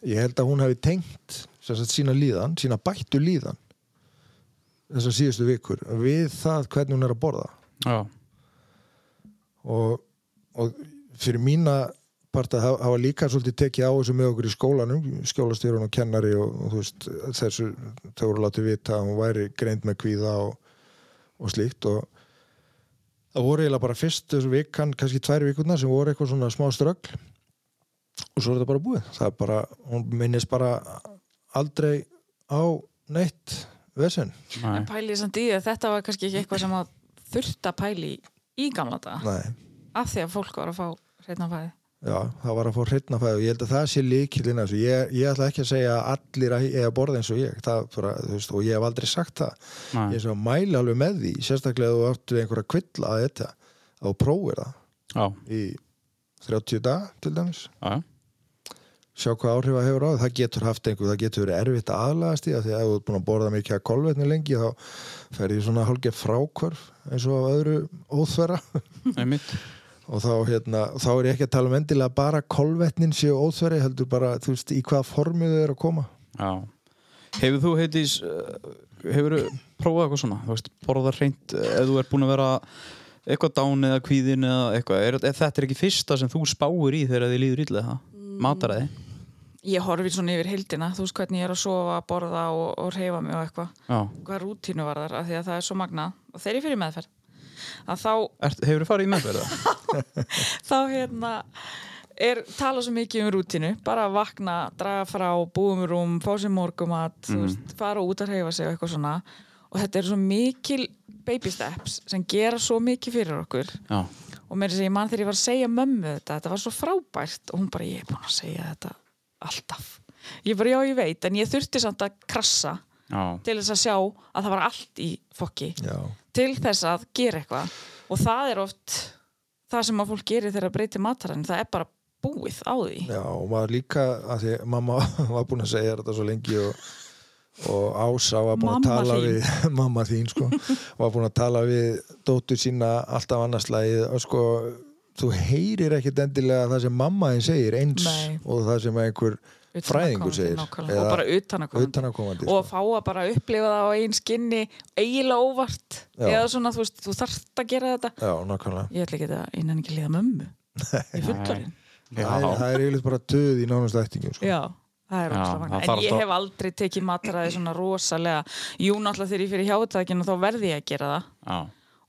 ég held að hún hefði tengt sagt, sína líðan, sína bættu líðan þessar síðustu vikur við það hvernig hún er að borða. Já, og, og fyrir mína part að hafa líka svolítið tekið á þessu með okkur í skólanum skjólastýrun og kennari og, og þú veist þessu, þau voru látið vita að hún væri greind með kvíða og, og slíkt og það voru eiginlega bara fyrst þessu vikan, kannski tvær vikurna sem voru eitthvað svona smá ströggl og svo er þetta bara búið. Það er bara, hún minnist bara aldrei á neitt vesen, En pælið samt í því að þetta var kannski ekki eitthvað sem að þurft að pæli í gamla daga. Nei. Af því að fólk var að fá hreitna fæði. Já, það var að fá hreitna fæði og ég held að það sé líkilinn að þessu. Ég, ég ætla ekki að segja að allir að eiga að borða eins og ég. Það bara, veist, og ég hef aldrei sagt það. Ég nei. er svo að mæla alveg með því sérstaklega þú áttu einhverja kvilla að þetta að þú prófir það. Já, í 30 dag til dæmis. Já, sjá hvað áhrif það hefur á það það getur haft einhver, það getur verið erfitt að aðlagast í það því að þú ert búin að borða mikið að kolvetni lengi þá fer ég svona hálfgeð frákvörf eins og og þá, hérna, þá er ég ekki að tala um endilega bara kolvetnin séu óþveri heldur bara, þú veist, í hvaða formi þau eru að koma. Já. Hefur þú heitís hefur þú prófað eitthvað svona? Þú veist, borða hreint ef þú er búin að vera eitthvað dán eða kvíðin eða eitthvað er, er þetta er ekki fyrsta sem þú spáir í þegar þið líður ítlega það mataræði? Ég horfi svona yfir heildina, þú veist hvernig ég er að sofa, borða og, og reyfa mig og eitthvað. Já, Hvað rútínu var þar, af því að það er svo magnað. Og þegar ég fyrir meðferð, að þá, hefur þú farið í meðverða? þá hérna, er tala svo mikið um rútínu. Bara að vakna, draga frá, búum rúm, fá sér morgumat, þú veist, fara út að reyfa sig og eitthvað svona. Og þetta er svo mikil baby steps sem gera svo mikið fyrir okkur. Já, og mér er segja, mann þegar ég var að segja mömmu þetta, þetta var svo frábært og hún bara, ég er búin að segja þetta alltaf ég bara, já ég veit, en ég þurfti samt að krassa já, til þess að sjá að það var allt í fokki. Já, til þess að gera eitthvað. Og það er oft það sem að fólk gerir þegar að breyti mataræðin það er bara búið á því. Já, og maður líka að því mamma var búin að segja þetta svo lengi og, og Ása var búin Mamma að tala þín. við mamma þín, sko. Var búin að tala við dóttur sína alltaf annarslægið og sko þú heyrir ekkit endilega það sem mamma þín segir eins Nei. og það sem einhver fræðingur segir. og bara utanakomandi og að fá að bara upplifa það á einn skinni eiginlega óvart. Já. eða svona, þú veist, þú þarft að gera þetta. Já, nákvæmlega. Ég ætla ekki að innan ekki liða mömmu. Ég fullorinn já, Það er, eiginlega bara döð í nánast ættingum sko. Já, er En ég hef aldrei tekið mataræði svona rosalega. Jú, náttúrulega þegar ég fyrir hjátækinu þá verði ég að gera það. Já,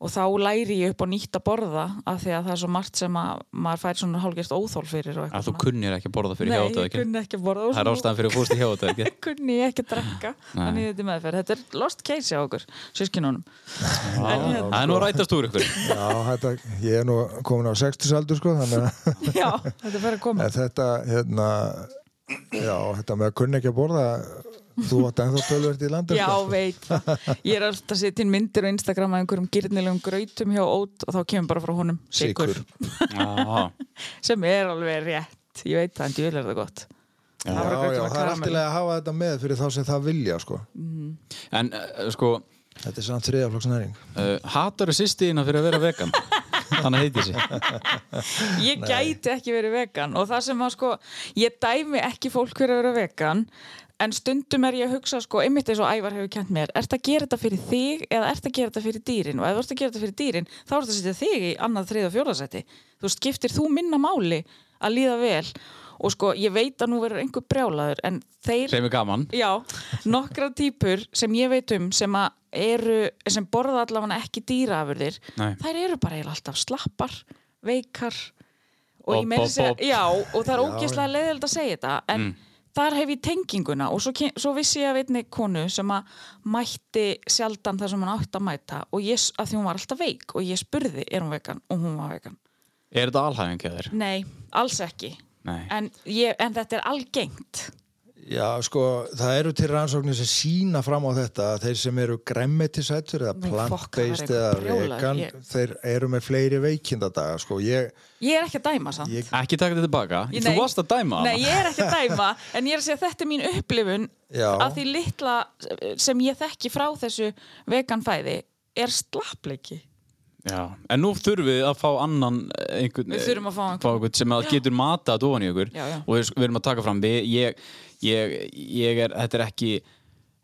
og þá læri ég upp á nýtt að borða af því að það er svo margt sem að maður fær svona hálfgerst óþól fyrir og að þú kunnir ekki að borða fyrir Nei, ég hjátaðekinn kunni ekki að borða og Það er ástæðan fyrir að fúst í hjátaðekinn kunni ég ekki að þannig þetta er er lost case hjá okkur sískinunum. Það er nú að rætast úr ykkur. Já, þetta, ég er nú komin á 60 aldur sko, þannig að Já, þetta er bara að koma þetta, hérna, já, þetta með að kunna ekki að borða, þú átt ennþá tölvert í landi. Já, veit það. Ég er alltaf að setja inn myndir á Instagram af einhverjum gyrnilegum grautum hjá ót og þá kemur bara frá honum Já, sem er alveg rétt ég veit það, en djúvel er það gott Já, Það já, grautur það er alltaf að hafa þetta með fyrir þá sem það vilja, sko. en uh, sko Þetta er samt þriðaflokksnæring. uh, hatar þú sýstiðina fyrir að vera vegan? Þannig heiti þessi ég gæti ekki verið vegan og það sem að sko, ég dæmi ekki fólk fyrir að vera vegan en stundum er ég að hugsa sko, einmitt eins og Ævar hefur kent mér, ert að gera þetta fyrir þig eða ert að gera þetta fyrir dýrin og ef þú ert að gera þetta fyrir dýrin, þá ert að setja þig í annað, þrið og fjórðasæti, þú skiptir þú minna máli að líða vel og sko, ég veit að nú verður einhver brjálaður en þeir Sem er gaman Já, nokkra típur sem ég veit um sem að eru, sem borða allavega ekki dýraafurðir Nei. þær eru bara eiginlega alltaf slappar veikar og að segja, bob. já, og það er ógeðslega leiðild að segja þetta, en Mm. Þar hef ég tenginguna og svo, svo vissi ég að veitni konu sem að mætti sjaldan það sem hann átti að mæta og ég, að því hún var alltaf veik og ég spurði, er hún vegan? Og hún var vegan. Er þetta alhæfing eða þér? Nei, alls ekki Nei en, ég, en þetta er algengt Já, sko, það eru til rannsóknir sem sína fram á þetta að þeir sem eru gremmetisættur eða plant-based eða vegan, Ég- þeir eru með fleiri veikindadaga, sko, ég, Ég er ekki að dæma samt ég Ekki taka þetta tilbaka Ég- Þú nei. varst að dæma Nei, ég er ekki að dæma en ég er að segja að þetta er mín upplifun Já. að því litla sem ég þekki frá þessu veganfæði er slappleiki Já, en nú þurfum við að fá annan eh, einhvern, Við þurfum að fá einhvern. fá einhvern sem að getur matað ofan í ykkur Já, já. og við, við erum að taka fram við, ég, ég, ég er, þetta er ekki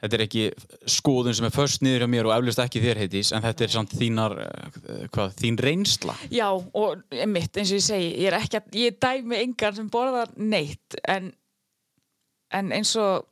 þetta er ekki skoðun sem er först niður hjá mér og eflust ekki þér heitis en þetta er samt þínar, eh, hvað, þín reynsla. Já, og mitt eins og ég segi ég er ekki að, ég dæmi engan sem borðar neitt en, en eins og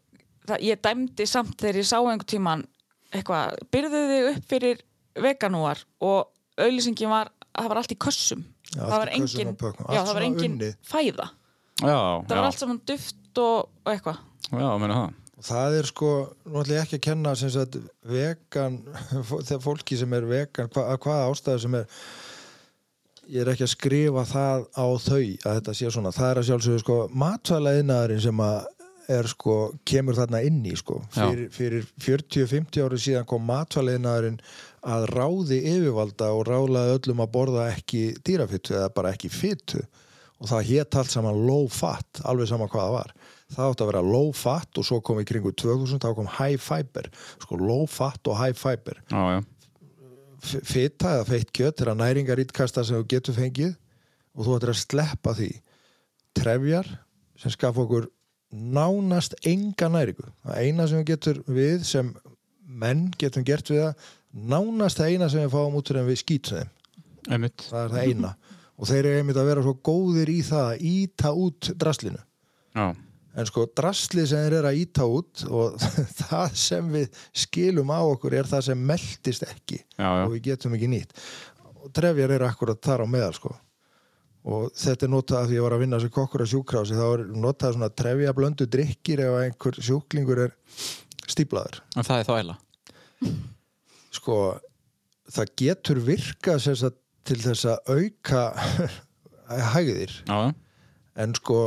það, ég dæmdi samt þegar ég sá einhvern tíman eitthvað, byrðu þig upp fyrir veganúar og auðlýsingin var, það var allt í kössum. Já, það var engin, já, það var engin fæða. Já, það já, var allt saman duft og, og eitthvað. Já, meina það. Og það er sko, nú ætlum ég ekki að kenna sem sagt vegan, þegar fólki sem er vegan, hva, að hvaða ástæðu sem er, ég er ekki að skrifa það á þau að þetta sé svona, það er að sjálfsögðu sko matvælaðinaðurinn sem að er sko, kemur þarna inn í sko, Já. fyrir, fyrir 40-50 árið síðan kom matvælaðinaðurinn að ráði yfirvalda og rálaði öllum að borða ekki dýrafittu eða bara ekki fyttu og það hétt allt saman low fat, alveg sama hvað það var. Það átti að vera low fat og svo kom í kringu 2000 þá kom high fiber. Sko low fat og high fiber. Já, já, F- fita eða feitt kjöt er að næringarítkasta sem þú getur fengið og þú ættir að sleppa því. Trefjar sem skaffa okkur nánast enga næringu. Það eina sem við getur við sem menn getum gert við það nánast það eina sem við fáum út fyrir en við skýtum þeim einmitt. Það er það eina og þeir eru einmitt að vera svo góðir í það að íta út draslinu. Já, en sko draslið sem þeir eru að íta út og það sem við skilum á okkur er það sem meldist ekki já, já, og við getum ekki nýtt. Og trefjar eru akkurat þar á meðal sko. Og þetta er notað að því að ég var að vinna sem kokkur á sjúkrási þá er notað svona trefja blöndu drikkir ef einhver sjúklingur er stíplaður en það er þá eila sko það getur virkað sem sagt, til þess að auka hægðir. Já, en sko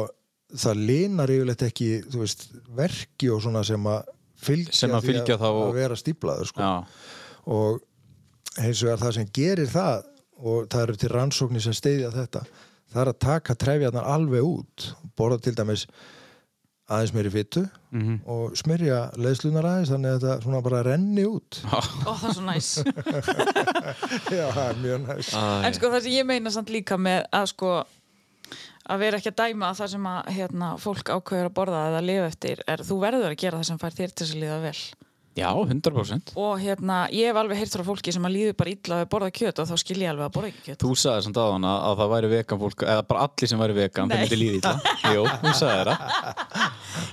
það linar yfirleitt ekki veist, verki og svona sem að fylgja, Sem að fylgja þá- að vera stíplaður sko. og hins vegar það sem gerir það og það eru til rannsóknir sem steyðja þetta það er að taka trefjarnar alveg út borða til dæmis aðeins meiri fyttu mhm. og smyrja leðslunar aðeins þannig að þetta svona bara renni út. Ó, það er svo næs. Já, það er mjög næst En sko það sem ég meina samt líka með að sko að vera ekki að dæma það sem að hérna, fólk ákveður að borða eða lifa eftir er þú verður að gera það sem fær þér til að líða vel Já, 100% og hérna ég hef alveg heyrt frá fólki sem að líður bara illa að borða kjöt og þá skil ég alveg að borða ekki kjöt. Þú sagði samt aðan að, að það væri vegan fólk eða bara allir sem væri vegan, Nei. þeir myndi líði illa. Jú, þú sagði það.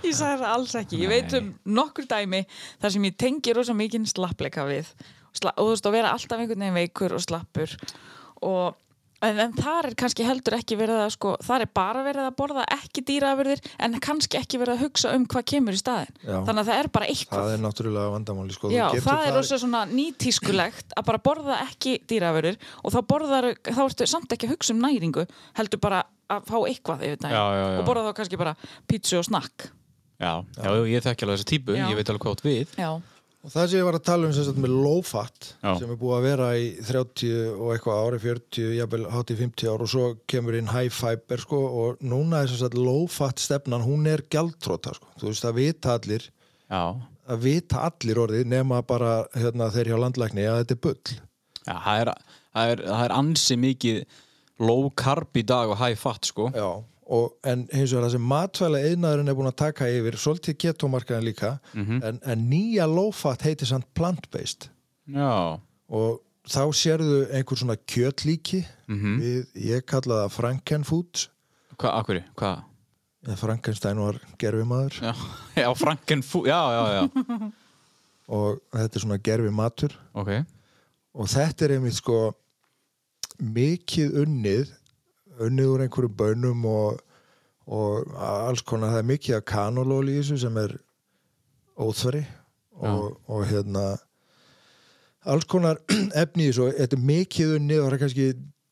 Ég sagði það alls ekki, ég veit um nokkur dæmi þar sem ég tengi rosa mikinn slappleika við. Og þú veist að vera alltaf einhvern veginn veikur og slappur. Og En, en þar er kannski heldur ekki verið að sko, þar er bara verið að borða ekki dýraafurðir en kannski ekki verið að hugsa um hvað kemur í staðin. Já. Þannig að það er bara eitthvað. það er náttúrulega vandamáli sko. Já, það er farið- rosa svona nýtískulegt að bara borða ekki dýraafurðir og þá borðar, þá ertu samt ekki að hugsa um næringu, heldur bara að fá eitthvað yfir daginn og borða þá kannski bara pítsu og snakk. Já, já, já, ég þekki alveg þessa típu, Já. ég veit alveg hvað átt við Já, Og það sem ég var að tala um sem sagt með low fat Já. sem er búið að vera í 30 og eitthvað ári, 40, jafnvel hátt í 50 ár og svo kemur inn high fiber sko og núna er sem sagt low fat stefnan, hún er gjaldtróta sko. Þú veist, það vita allir, Já, að vita allir orðið nema bara hérna, þeir hjá landlækni að þetta er bull. já það er, það er, það er ansi mikið low carb í dag og high fat sko Já, og, en hins vegar það sem matvæla einaðurinn er búin að taka yfir svolítið ketomarkaðin líka en, en nýja low-fat heitir samt plant-based. Og þá sérðu einhver svona kjötlíki við, ég kalla það Frankenfoods. Hvað, akkur, hvað? Frankenstein var gerfimaður Já, já Frankenfú, já, já, já. Og þetta er svona gerfi matur Ok, og þetta er einmitt sko mikið unnið unnið úr einhverjum bönum og, og alls konar það er mikið af kanolóli í þessu sem er óþveri og, og hérna alls konar efni í þessu þetta er mikið unnið og það er kannski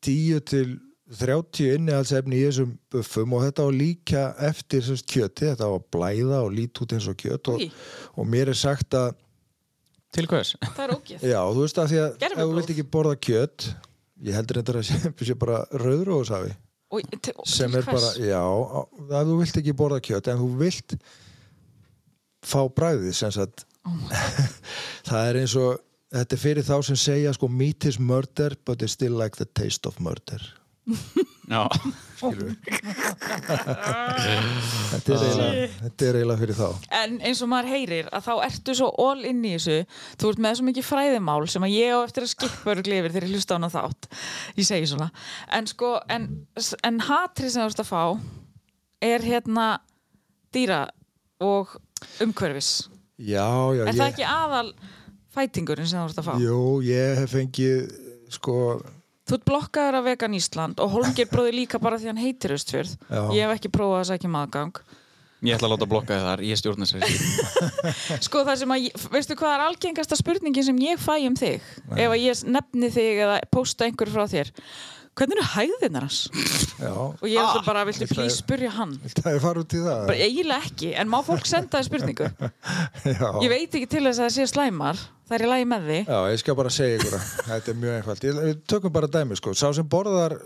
10 til 30 innihaldsefni í þessum buffum og þetta á líka eftir sérst, kjöti, þetta að blæða og líti út eins og kjöt og, og mér er sagt að til hvers? Það er ógið. Já, þú veist að því að ef þú vilt ekki borða kjöt ég heldur þetta að sé, sé bara rauðróðsafi sem er bara, já, að þú vilt ekki borða kjöt en þú vilt fá bræðið sem sagt. Það er eins og þetta er fyrir þá sem segja sko meat is murder but they still like the taste of murder Já, þetta er eiginlega þetta er eiginlega fyrir þá. En eins og maður heyrir að þá ertu svo all inn í þessu. Þú ert með svo mikið fræðimál sem að ég á eftir að skipa örgli yfir þegar ég hlusta á hana þátt. Ég segi svona. En sko, en, en hatri sem þú ert að fá er hérna dýra og umhverfis. Já, já, er ég, það ekki aðal fætingurinn sem þú ert að fá? jú, ég hef fengið sko, Þú ert blokkaður af vegan Ísland og Holmgeir bróði líka bara því hann heitir Östfjörð Já. ég hef ekki prófað að sækja maðgang ég ætla að láta blokka þið þar, ég stjórna sér Sko það sem að, veistu hvað er algengasta spurningin sem ég fæ um þig? Ef að ég nefni þig eða posta einhverju frá þér hvernig eru hæðinnar hans? já Og ég er alltaf bara, viltu Viltu please að- spurja hann? Að ég fara út í það? Bara eiginlega ekki, en má fólk senda þér spurningu? Já. Ég veit ekki til þess að það sé slæmar það er í lagi með því Já, ég skal bara segja ykkur að þetta er mjög einfalt. Við tökum bara dæmi, sko. Sá sem borðar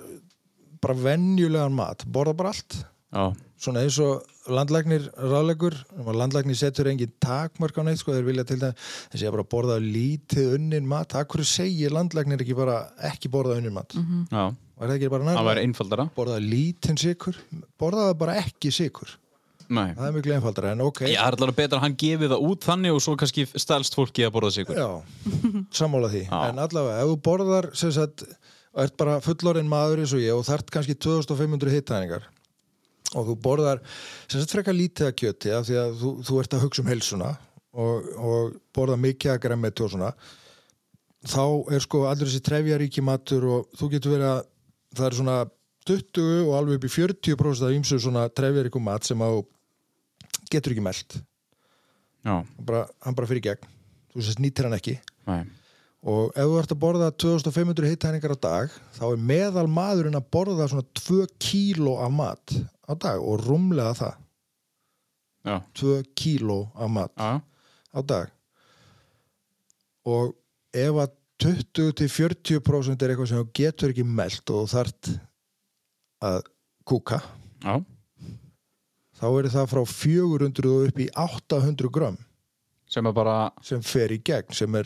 bara venjulegan mat, borðar bara allt. Já, Svona eins og landlæknir ráðlegur, landlæknir setur engin takmörk á neitt, sko, þeir vilja til það þessi að bara borða lítið unnin mat. Akkur segir landlæknir ekki bara ekki borða unnin mat? Mm já, Var það ekki bara það einfaldara Borða lítinn sikur, borðaði bara ekki sikur. Nei, Það er miklu einfaldara, en ok. ég er allavega betra að hann gefi það út þannig og svo kannski stælst fólki að borða sig Já, sammála því Já. En allavega, ef þú borðar sem sagt, og ert bara fullorinn maður eins og ég og þart kannski 2500 hittæningar og þú borðar sem sagt frekar lítið að kjöti af því að þú, þú ert að hugsa um helsuna og, og borða mikið að græmmet og svona. Þá er sko allur þessi trefjaríki matur og þú getur verið að það er svona 20 og alveg upp í 40% af ýmsu svona trefjaríku mat sem að getur ekki meld Já, hann bara, hann bara fyrir gegn. Þú sést nýtir hann ekki. Nei, og ef þú ert að borða 2500 hittæningar á dag þá er meðal maðurinn að borða svona 2 kíló af mat á dag og rúmlega það. Já, 2 kíló af mat já, á dag. Og ef að 20-40% er eitthvað sem þú getur ekki meld og þart að kúka já, þá er það frá 400 og upp í 800 gram sem bara sem fer í gegn sem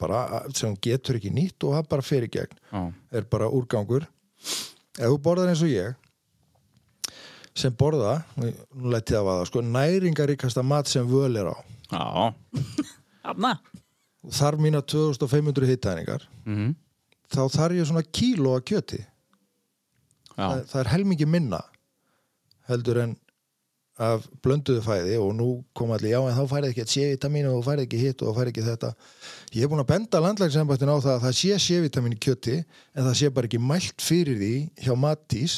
bara, sem getur ekki nýtt og það bara fer í gegn. Já, er bara úrgangur. Ef þú borðar eins og ég sem borða nú lætti það að það, sko, næringaríkasta mat sem völ er á. Þar mína 2500 hittæningar mhm, þá þarf ég svona kíló að kjöti. Já, það, það er helmingi minna heldur en af blönduðu fæði og nú kom allir já en þá færið ekki C-vitamin og þú færið ekki hitt og þú færið ekki þetta. Ég hef búin að benda landlægsembættin á það að það sé C-vitamin í kjöti en það sé bara ekki mælt fyrir því hjá Matís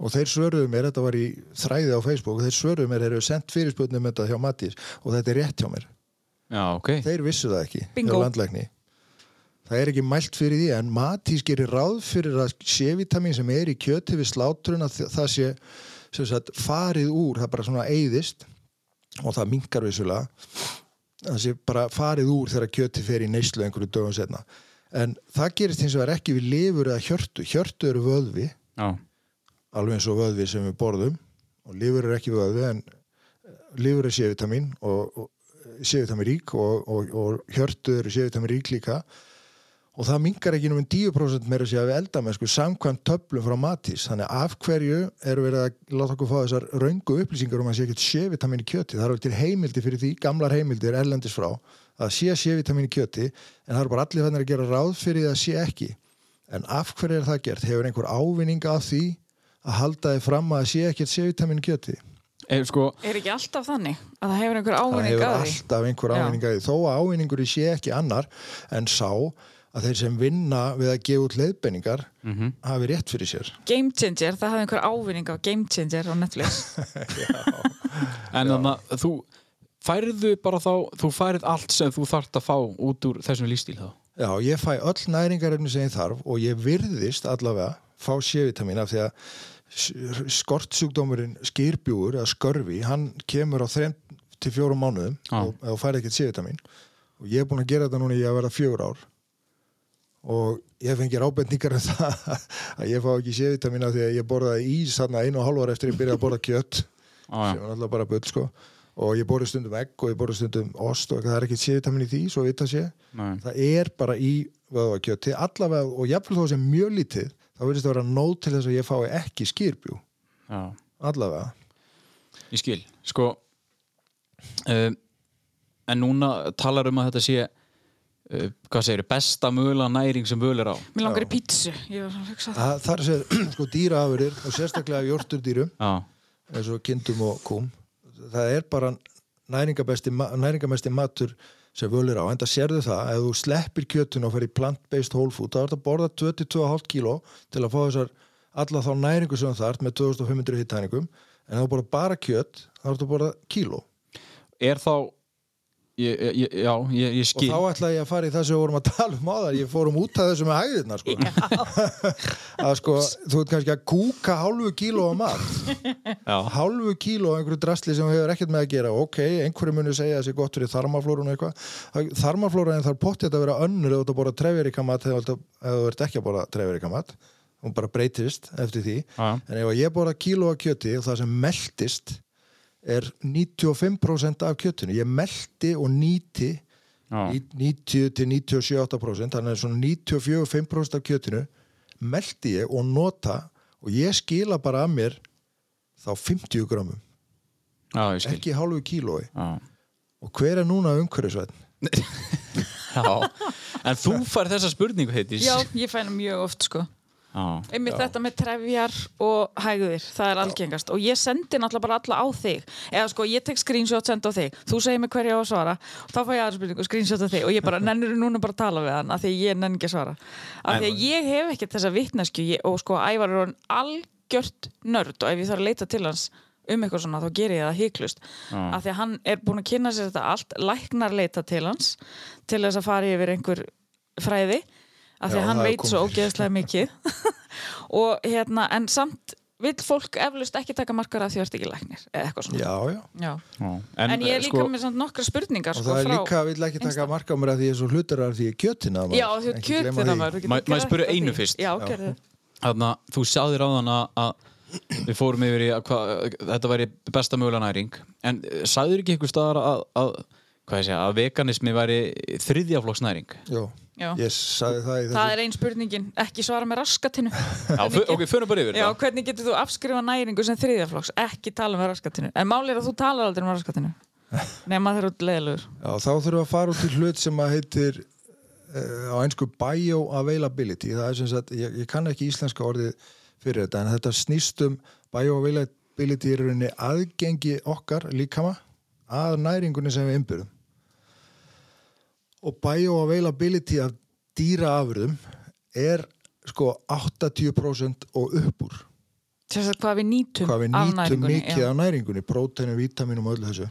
og þeir svöruðu mér, þetta var í þræði á Facebook þeir svöruðu mér, þeir eru sendt fyrirspötnum þetta hjá Matís og þetta er rétt hjá mér. Já, ok. Þeir vissu það ekki Bingo. hjá landlækni. Það er ekki mælt fyrir því en Matís gerir ráð fyrir að C-vitamin sem er í kjöti við sláturinn að það sé sem sagt, farið úr, það bara svona eyðist og það minkar vissulega. Það sé bara farið úr þegar kjöti fer í neyslu einhverju dögum setna en það gerist hins vegar ekki við lifur eða hjörtu, hjörtu eru vöðvi. Já, alveg eins og vöðvi sem við borðum. Og lifur er ekki vöðvi en lifur er C-vitamin og, og C-vitamin rík og, og, og hjörtu eru C-vitamin rík líka. Og það mingar ekki um 10% meira sér við eldamennsku samkvæmt töflum frá Matís. Þannig að af hverju eru verið að láta okkur fá þessar raungu upplýsingar um að sé ekkert sévitamin í kjöti? Það eru til heimildi fyrir því, gamlar heimildir erlendis frá, að sé sévitamin í kjöti en það eru bara allir þannig að gera ráð fyrir því að sé ekki. En af hverju er það gert? Hefur einhver ávinning af því að halda þið fram að það sé ekkert sévitamin í kjöti? Eh, sko, Er ekki alltaf þannig að það hefur einhver það ávinning hefur að því? alltaf einhver ávinning að því þó að ávinningur sé ekki annar en sá að þeir sem vinna við að gefa út leiðbenningar hafi rétt fyrir sér Game Changer, það hafði einhver ávinning á Game Changer á Netflix. en þannig að þú færðu bara þá, þú færið allt sem þú þarft að fá út úr þessum lífstíl þá Já, ég fæ öll næringarefni sem ég þarf og ég virðist allavega fá C-vitamin af því að skortsjúkdómurinn skýrbjúur eða skörfi, hann kemur á 3 til 4 mánuðum Já. og, og fær ekkert C-vitamin og ég er búin að gera þetta núna í að vera fjögur ár. Og ég fengi ábendingar um það að ég fá ekki C-vitamin af því að ég borðaði ís þarna einu og ára eftir ég byrjaði að borða kjött ah, sem er alltaf bara bull sko. Og ég borði stundum egg og ég borði stundum ost og það er ekkert C-vitamin í því, svo vita sé. Nei. það er bara í vöðvakjöti. Allavega og jafnvel þó sem mjög lítið þá verðist það vera nóg til þess að ég fái ekki skýrbjú, Já, allavega. Ég skil. Sko um, En núna talar um að þetta sé uh, hvað segir, besta mögulega næring sem völ er á. Mér langar í pítsu. Ég var að hugsa það. það, það er sér sko dýraafurðir og sérstaklega jórturdýrum Já, eins og kindum og kúm það er bara næringamesti, ma- næringamesti matur sem völ er á en það sérðu það, ef þú sleppir kjötun og fer í plant-based whole food, þá er þetta að borða 22,5 kíló til að fá þessar alla þá næringu sem það þarf með 2500 hittæningum en ef þú borða bara kjöt þá er þetta að borða kíló. Er þá ég, ég, Já, ég, ég og skil þá ætla ég að fara í það sem við vorum að tala um áðar ég fórum út af þessu með hæðirna sko. að sko, þú ert kannski að kúka hálfu kíló á mat. Já, hálfu kíló af einhverju drasli sem hefur ekkert með að gera. Ok, einhverju munu segja að það sé gott fyrir þarmaflórun og eitthvað. Þarmaflóran þarf pottið að vera önnur ef þú ert að borða trefjarikamat ef þú ert ekki að borða trefjarikamat. Hún bara breytist eftir því. Já, en ef ég borða kíló er 95% af kjötinu ég meldi og nýti já. í 90 til 97-8% þannig að svona 94-5% af kjötinu meldi ég og nota og ég skila bara að mér þá 50 gramum já ekki hálfu kílói Já. og hver er núna umhverfisvætt? Já, en þú fær þessa spurningu heitis Já, ég fæna mjög oft sko. Já. Einmitt þetta með trefjar og hægðir, það er algengast. Og ég sendi náttúrulega bara alla á þig. Eða sko ég tek screenshot senda á þig. Þú segir mig hverja á að svara. Og þá fæ ég aðra spurningu screenshot á þig. Og ég bara nennur núna bara að tala við hann af því að ég nenn ekki að svara. Af því að ég hef ekkert þessa vitnesku og sko ævar er hann algjört nörd. Og ef ég þarf að leita til hans um eitthvað svona þá ger ég það híklust af því að hann er búin að kynna sér þetta allt. Læknar leita til hans til þess að fara yfir einhver fræði af því Já, að hann það er veit svo ógeðslega mikið og hérna, en samt vill fólk eflust ekki taka markar af því að þú ert ekki læknir eða eitthvað svona Já, já. Já. Já. En, ég er eh, líka með samt nokkra spurningar Og sko, það er líka, vill ekki taka Insta. marka á mér að því ég er svo hlutarar því ég er kjötina Já, þú ert kjötina maður ég spyrja einu fyrst? Já, að þú sáðir á þann að við fórum yfir í að hva, þetta væri besta mögulega næring en eh, sagðir ekki einhver staðar að, að, að veganismi væri þriðjaflokks næring Jó, Já. ég sagði það í þessu Það er ein spurningin, ekki svara með raskatinu Já, ok, förum bara yfir Já, það hvernig getur þú afskrifa næringu sem þriðjaflokks? Ekki tala með raskatinu en máli er að þú talar aldrei með raskatinu nema þeir eru leðilegur Já, þá þurfum við að fara út í hlut sem að heitir uh, á einsku bioavailability. Það er sem sagt, ég, ég kann ekki íslenska orðið fyrir þetta, en þetta snýst um bioavailability er í rauninni aðgengi okkar líkama að næringunni sem við innbyrðum og bioavailability af dýraafurðum er sko 80% og upp úr. Þess að hvað við nýtum hvað við nýtum mikið af næringunni próteinu, vítaminum og öllu þessu.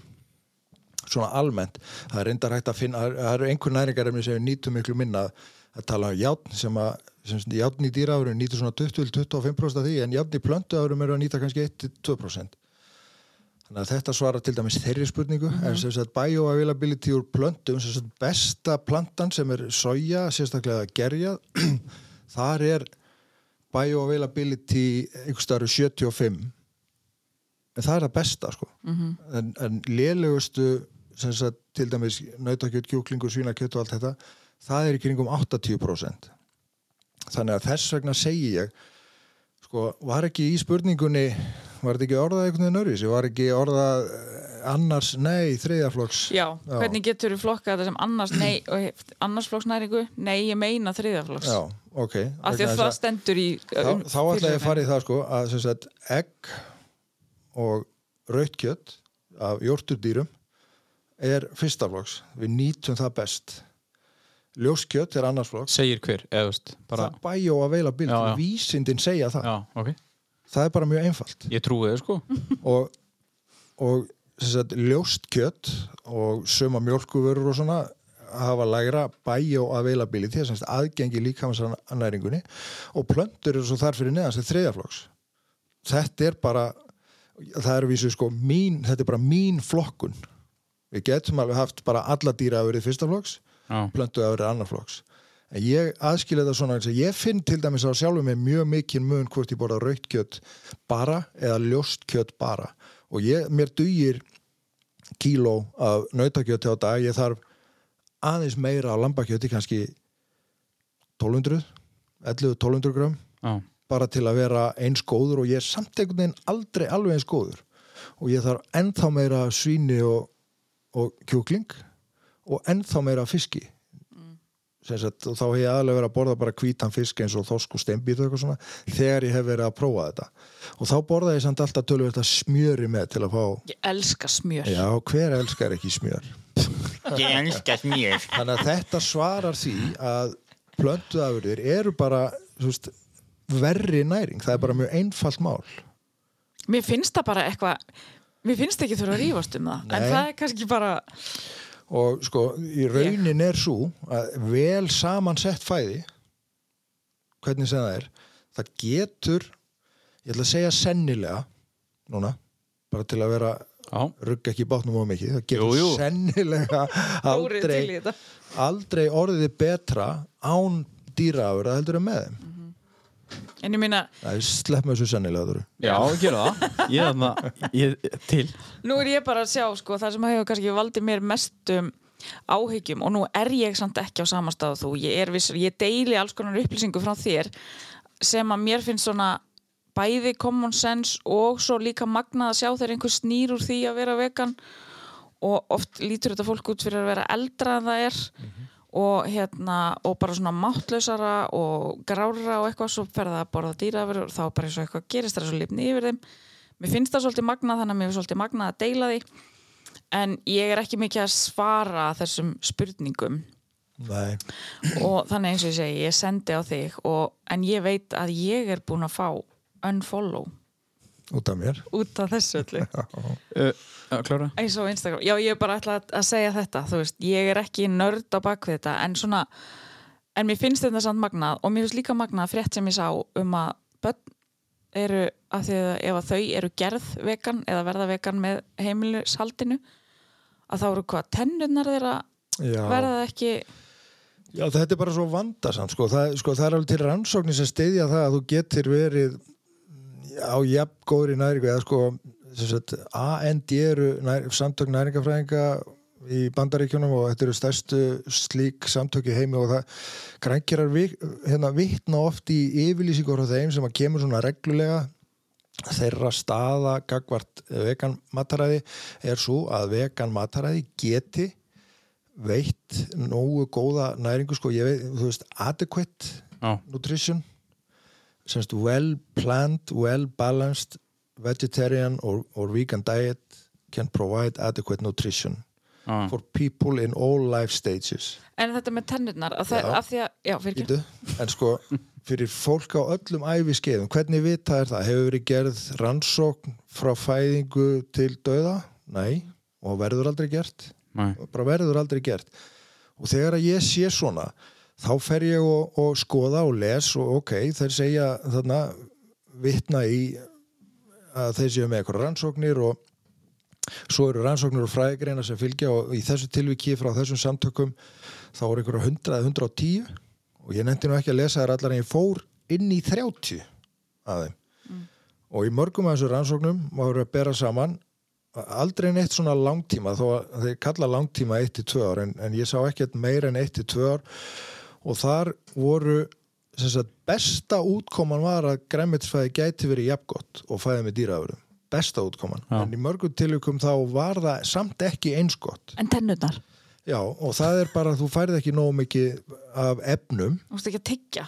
Svona almennt. Það er reyndar hægt að finna, það eru einhver næringarefni sem við nýtum miklu minna. Að tala um játn sem að sem játn í dýraafurinn nýtur svona 20-25% af því en játn í plöntuafurum eru að nýta kannski 1-2% þannig að þetta svarar til dæmis þeirri spurningu. En sem sagt bioavailability úr plöntum sem sagt besta plantan sem er soja, sérstaklega gerjað? Þar er bioavailability einhvers staðar 75 en það er það besta sko. Mhm. en, en lélegustu sagt til dæmis nautakjöt, kjúklingur, svínakjöt og allt þetta það er í kringum 80% þannig að þess vegna segi ég sko, var ekki í spurningunni var þetta ekki orðað einhvern veginn öðruvísi? Var ekki orðað eh, annars, nei, þriðaflokks Já, hvernig getur þú flokkað þetta sem annars, nei, og annarsflokksnæringu? Nei, ég meina þriðaflokks. Já, ok. Af því að það stendur í... þá, um, þá ætla ég að fara í það sko að sem sagt, egg og rautkjött af jórturdýrum er fyrstaflokks við nýtum það best. Ljóskjött er annarsflokks Segir hver, veist, bara, það bæjó að veila bild, Já, já. vísindin segja það. Já, ok. Það er bara mjög einfalt. Ég trúi þið, sko. og, og sagt, ljóst kjött og suma mjölkuvörur og svona hafa lægra bæjó availability þess að aðgengi líkamannæringunni og plöntur eru svo þar fyrir neðan sem þriðaflokks þetta er bara það er vísu sko mín, þetta er bara mín flokkun. Við getum alveg haft bara alla dýra að verið fyrstaflokks Já, plöntu að verið annarflokks en ég aðskilja þetta svona og ég finn til dæmis á sjálfum með mjög mikinn mun hvort ég borða raukt kjött bara eða ljóst kjött bara. Og ég, mér dugir kíló af nautakjötti á dag. Ég þarf aðeins meira á lambakjötti kannski 1200 11-1200 gram já, bara til að vera eins góður. Og ég er samt einhvern veginn aldrei alveg eins góður. Og ég þarf ennþá meira af svíni og, og kjúkling og ennþá meira af fiski sagt, og þá hef ég aðlega verið að borða bara hvítan fisk eins og þosk og steinbít og eitthvað svona þegar ég hef verið að prófa þetta og þá borða ég samt alltaf tölvöld að smjöri með til að fá Ég elska smjör. já, hver elskar ekki smjör Ég elskast mér. þannig að þetta svarar því að plöntuafurðir eru bara veist, verri næring það er bara mjög einfalt mál Mér finnst það bara eitthvað, mér finnst ekki þurfa að rífast um það, en Nei. það er kannski bara, og sko, í raunin er svo að vel samansett fæði hvernig sem það er það getur ég ætla að segja sennilega núna, bara til að vera rugga ekki bátnum of mikið, það getur Jú, jú. sennilega aldrei, aldrei orðið betra án dýraafur að heldur en með þeim En ég meina, það er slepp með þessu sennilega þurru já, gera það. Ég er þarna, ég, til. nú er ég bara að sjá, sko, það sem hefur kannski valdið mér mestum áhyggjum og nú er ég samt ekki á sama stað og þú, ég er vissur, ég deili alls konar upplýsingu frá þér sem að mér finnst svona bæði common sense og svo líka magnað að sjá þegar einhver snýr úr því að vera vegan. Og oft lítur þetta fólk út fyrir að vera eldra en það er og hérna og bara svona máttlausara og grára og eitthvað svo fer það að borða dýraverur og þá bara eins og eitthvað gerist það er svo lifni yfir þeim. Mér finnst það svolítið magnað þannig að mér finnst svolítið magnað að deila því. En ég er ekki mikið að svara þessum spurningum. Nei, og þannig eins og ég segi, ég sendi á þig og, en ég veit að ég er búin að fá unfollow út af mér út af þessu öllu Uh, Klára? eins og Instagram, já ég er bara ætla að- segja þetta, þú veist, ég er ekki nörd á bakvið þetta, en svona en mér finnst þetta samt magnað og mér finnst líka magnað frétt sem ég sá um að börn eru að því að ef að þau eru gerð vegan eða verða vegan með heimilishaldinu að þá eru hvað, tennurnar þeirra Já. verða ekki Já, þetta er bara svo vandasamt sko. Það, sko, það er alveg til rannsóknir sem stiðja það að þú getur verið á jafn góðri næringu eða sko sagt, AND eru nær, samtök næringafræðinga í bandaríkjunum og þetta eru stærstu slík samtök í heimi og það krænkjarar vi, hérna, vitna oft í yfirlýsingur á þeim sem að kemur svona reglulega. Þeirra staða gagvart vegan mataræði er svo að vegan mataræði geti veitt nógu góða næringu sko, ég veit, þú veist, adequate Já, nutrition semst well planned, well balanced vegetarian or, or vegan diet can provide adequate nutrition já. for people in all life stages en þetta með tennurnar, að það, Já. af því að já, fyrir Ídu, en sko fyrir fólk á öllum æfiskeiðum hvernig vita er það? Hefur verið gerð rannsókn frá fæðingu til dauða? Nei, og verður aldrei gert Nei. bara verður aldrei gert og þegar að ég sé svona þá fer ég og, og skoða og les og ok, þeir segja þarna vitna í að þeir séu með eitthvað rannsóknir og svo eru rannsóknir og fræðigreina sem fylgja og í þessu tilviki frá þessum samtökum þá eru einhverja 100 eða 110 og ég nefndi nú ekki að lesa þær allar en ég fór inn í 30 af þeim. Og í mörgum af þessu rannsóknum má vera að bera saman aldrei neitt svona langtíma þó að þeir kalla langtíma 1-2 ár en, en ég sá ekkert meir en 1-2 ár og þar voru sem sagt, besta útkoman var að græmitsfæði gæti verið jafngott og fæði með dýraðurum besta útkoman, Já. en í mörgum tilvikum þá var það samt ekki eins gott. En tennurnar, já, og það er bara að þú færð ekki nógu mikið af efnum. Þú veist ekki að tyggja.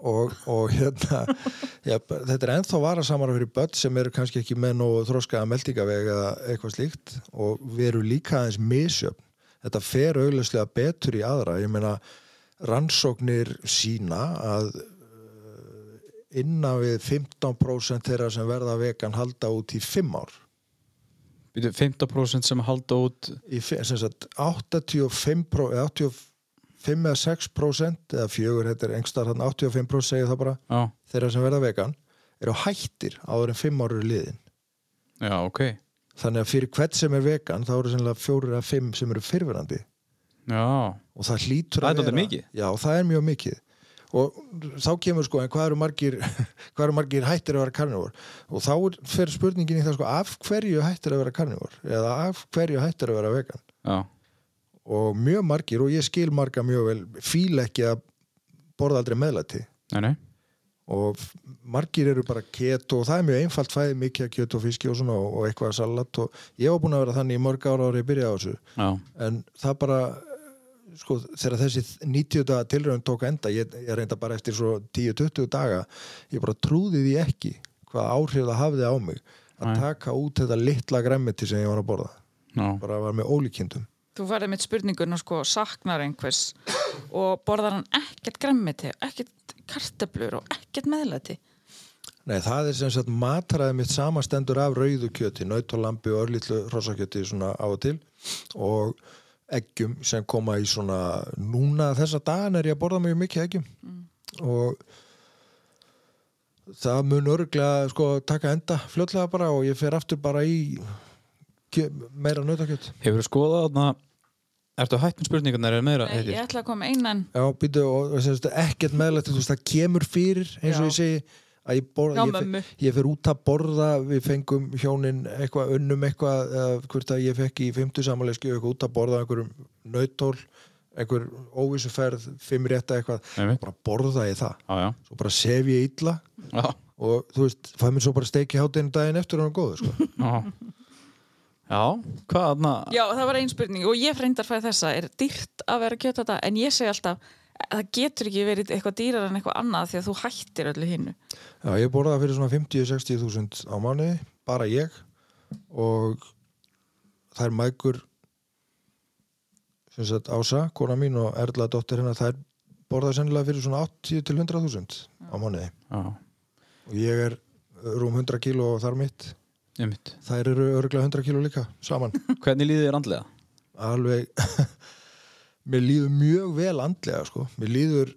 Og, og hérna já, þetta er ennþá varasamara fyrir börn sem eru kannski ekki með nógu þróskaða meldingaveg eða eitthvað slíkt. Og við erum líka aðeins misjöfn. Þetta fer augljóslega betur í aðra. Ég meina rannsóknir sína að uh, innan við 15% þeirra sem verða vegan halda út í 5 ár. Býtu, 15% sem halda út í, sem sagt 85 pró- eða 85 eða 6% eða fjögur, þetta er engstar þarna 85% segir það bara Já, þeirra sem verða vegan eru hættir áður en fimm ára liðin. Já, ok. Þannig að fyrir hvert sem er vegan þá eru sennilega fjórir að fimm sem eru fyrfirandi Já, og það hlýtur að mikið. já, það er mjög mikið. Og þá kemur sko, hvað eru margir hvað eru margir hættir að vera karnivor og þá er- fer spurningin í það sko af hverju hættir að vera karnivor eða af hverju hættir að vera vegan? Já, og mjög margir, og ég skil marga mjög vel fíla ekki að borða aldrei meðlæti. Nei, nei. Og margir eru bara keto og það er mjög einfalt fæði mikið að kjöt og fiski og svona og, og eitthvað salat og ég var búin að vera þannig í mörg ára ári ég byrjaði á þessu. Já, en það bara sko þegar þessi 90 daga tilraun tók enda ég, ég reynda bara eftir svo 10-20 daga ég bara trúði því ekki hvað áhrif það hafði á mig að Nei. taka út þetta litla græmmiti sem ég var að borða. Já, bara var með ólíkindum. Þú færði mitt spurninguna sko saknar einhvers og borðar hann ekkert græmmiti, ekkert kartöflur og ekkert meðlæti? Nei, það er sem sagt matræði mitt samastendur af rauðu kjöti, naut og lambi og örlítlu rossakjöti svona á og til. Og eggjum sem koma í svona núna þessa dagan er ég að borða mjög mikið eggjum. Og það mun örglega sko taka enda fljótlega bara og ég fer aftur bara í meira nautakjöt. Hefur þú skoðað þarna Ertu hætt með spurningarnar er meira Nei, ég ætla að koma einan Já, býtu og, og sagt, ekkert meðlægt þú veist, það kemur fyrir eins og Já. ég segi að ég borða Já, ég, ég fer út að borða við fengum hjónin eitthvað unnum eitthvað eða hvort að ég fekk í fymtu samanleyski eitthvað út að borða einhverjum nautól einhver óvissuferð fimm rétta eitthvað, Einmitt. bara borða ég það. Já, svo bara sef ég illa já, og þú veist, fæ mér svo bara steiki hátinu daginn eftir og hann er góður sko. já. Hvað þarna Já, það var ein spurning og ég freyndar fæði þessa er dýrt að vera kjöt þetta en ég segi alltaf það getur ekki verið eitthvað dýrar en eitthvað annað því að þú hættir öllu hinnu Já, ég borða það fyrir svona 50-60 þúsund á mánuði, bara ég. Og það er mækur sem sagt Ása, kona mín og Erla dóttir hennar, það er borðað sennilega fyrir svona 80 til 100 þúsund á mánuði. Já, og ég er rúm 100 kíló og þar mitt. Einmitt. Þær eru örglega 100 kíló líka saman. Hvernig líður þér andlega? alveg mér líður mjög vel andlega sko. mér líður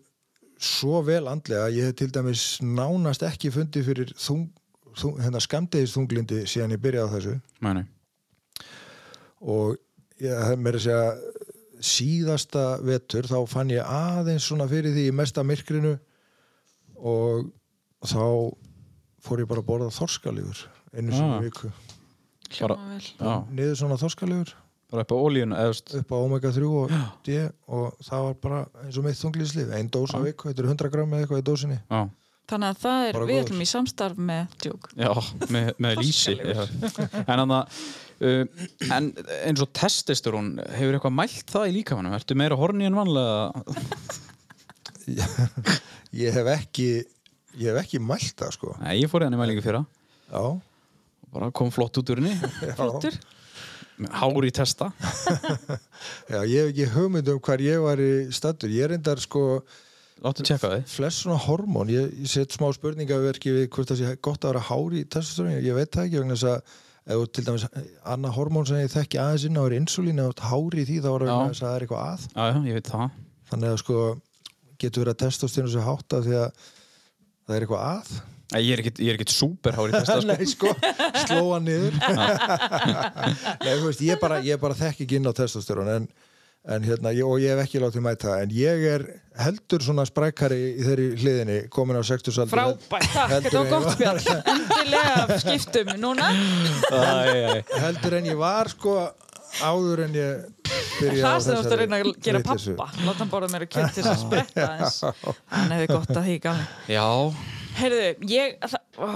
svo vel andlega að ég hef til dæmis nánast ekki fundið fyrir þung, þung, hérna skamdegis þunglindi síðan ég byrjaði á þessu. Nei, nei. Og ég hef mér að segja síðasta vetur þá fann ég aðeins svona fyrir því í mesta myrkrinu og þá fór ég bara að borða þorskalífur einu sinni Ah. í viku Bara- Hljóma vel. Já, niður svona þorskalífur bara upp á ólíun eða veist. Upp á omega 3 og D og það var bara eins og mitt þunglíslið einn dós á Já. viku, þetta er 100 gram eða eitthvað í dósinni. Já, Þannig að það er, Bara við ætlum í samstarf með djók já með, með lýsi já. En hann að uh, En eins og testosterón Hefur eitthvað mælt það í líkamannum? Ertu meira horni en vanlega? ég hef ekki ég hef ekki mælt það sko. Nei, ég fór í hann í mælingu fyrra. Já, Bara kom flott út úr henni. Flottur Hár í testa. Já, ég hef ekki hugmynd um hvar ég var í stattur, ég sko Láttu tjekka þið flest svona hormón, ég, ég set smá spurningaverki við hvort það sé gott að vera hári testosteroni, ég veit það ekki vegna þess að þú til dæmis annað hormón sem ég þekki aðeins inn á er insulín ert hári í því þá er það er eitthvað að. Já, já, ég veit það. Þannig að sko getur verið að testosteroni sér hátta því að það er eitthvað að ég er ekkit, ég er ekkit super hár í testa sko. Nei, sko, slóa niður. Nei, þú veist, ég bara, ég bara þekki ekki inn á testosterón en, en hérna, ég, og ég hef ekki látið mæta en ég er heldur svona sprækari í þeirri hliðinni komin á 60 saldur Frábært, takk, þetta var gott spjall Endilega skiptum núna. Heldur en ég var sko áður en ég byrja Það sem þú ert að reyna að gera pappa. Láta hann borða mér að kjönt til þess að spretta aðeins. Hann hefði gott að gami Já, Heyrðu, ég það, ó,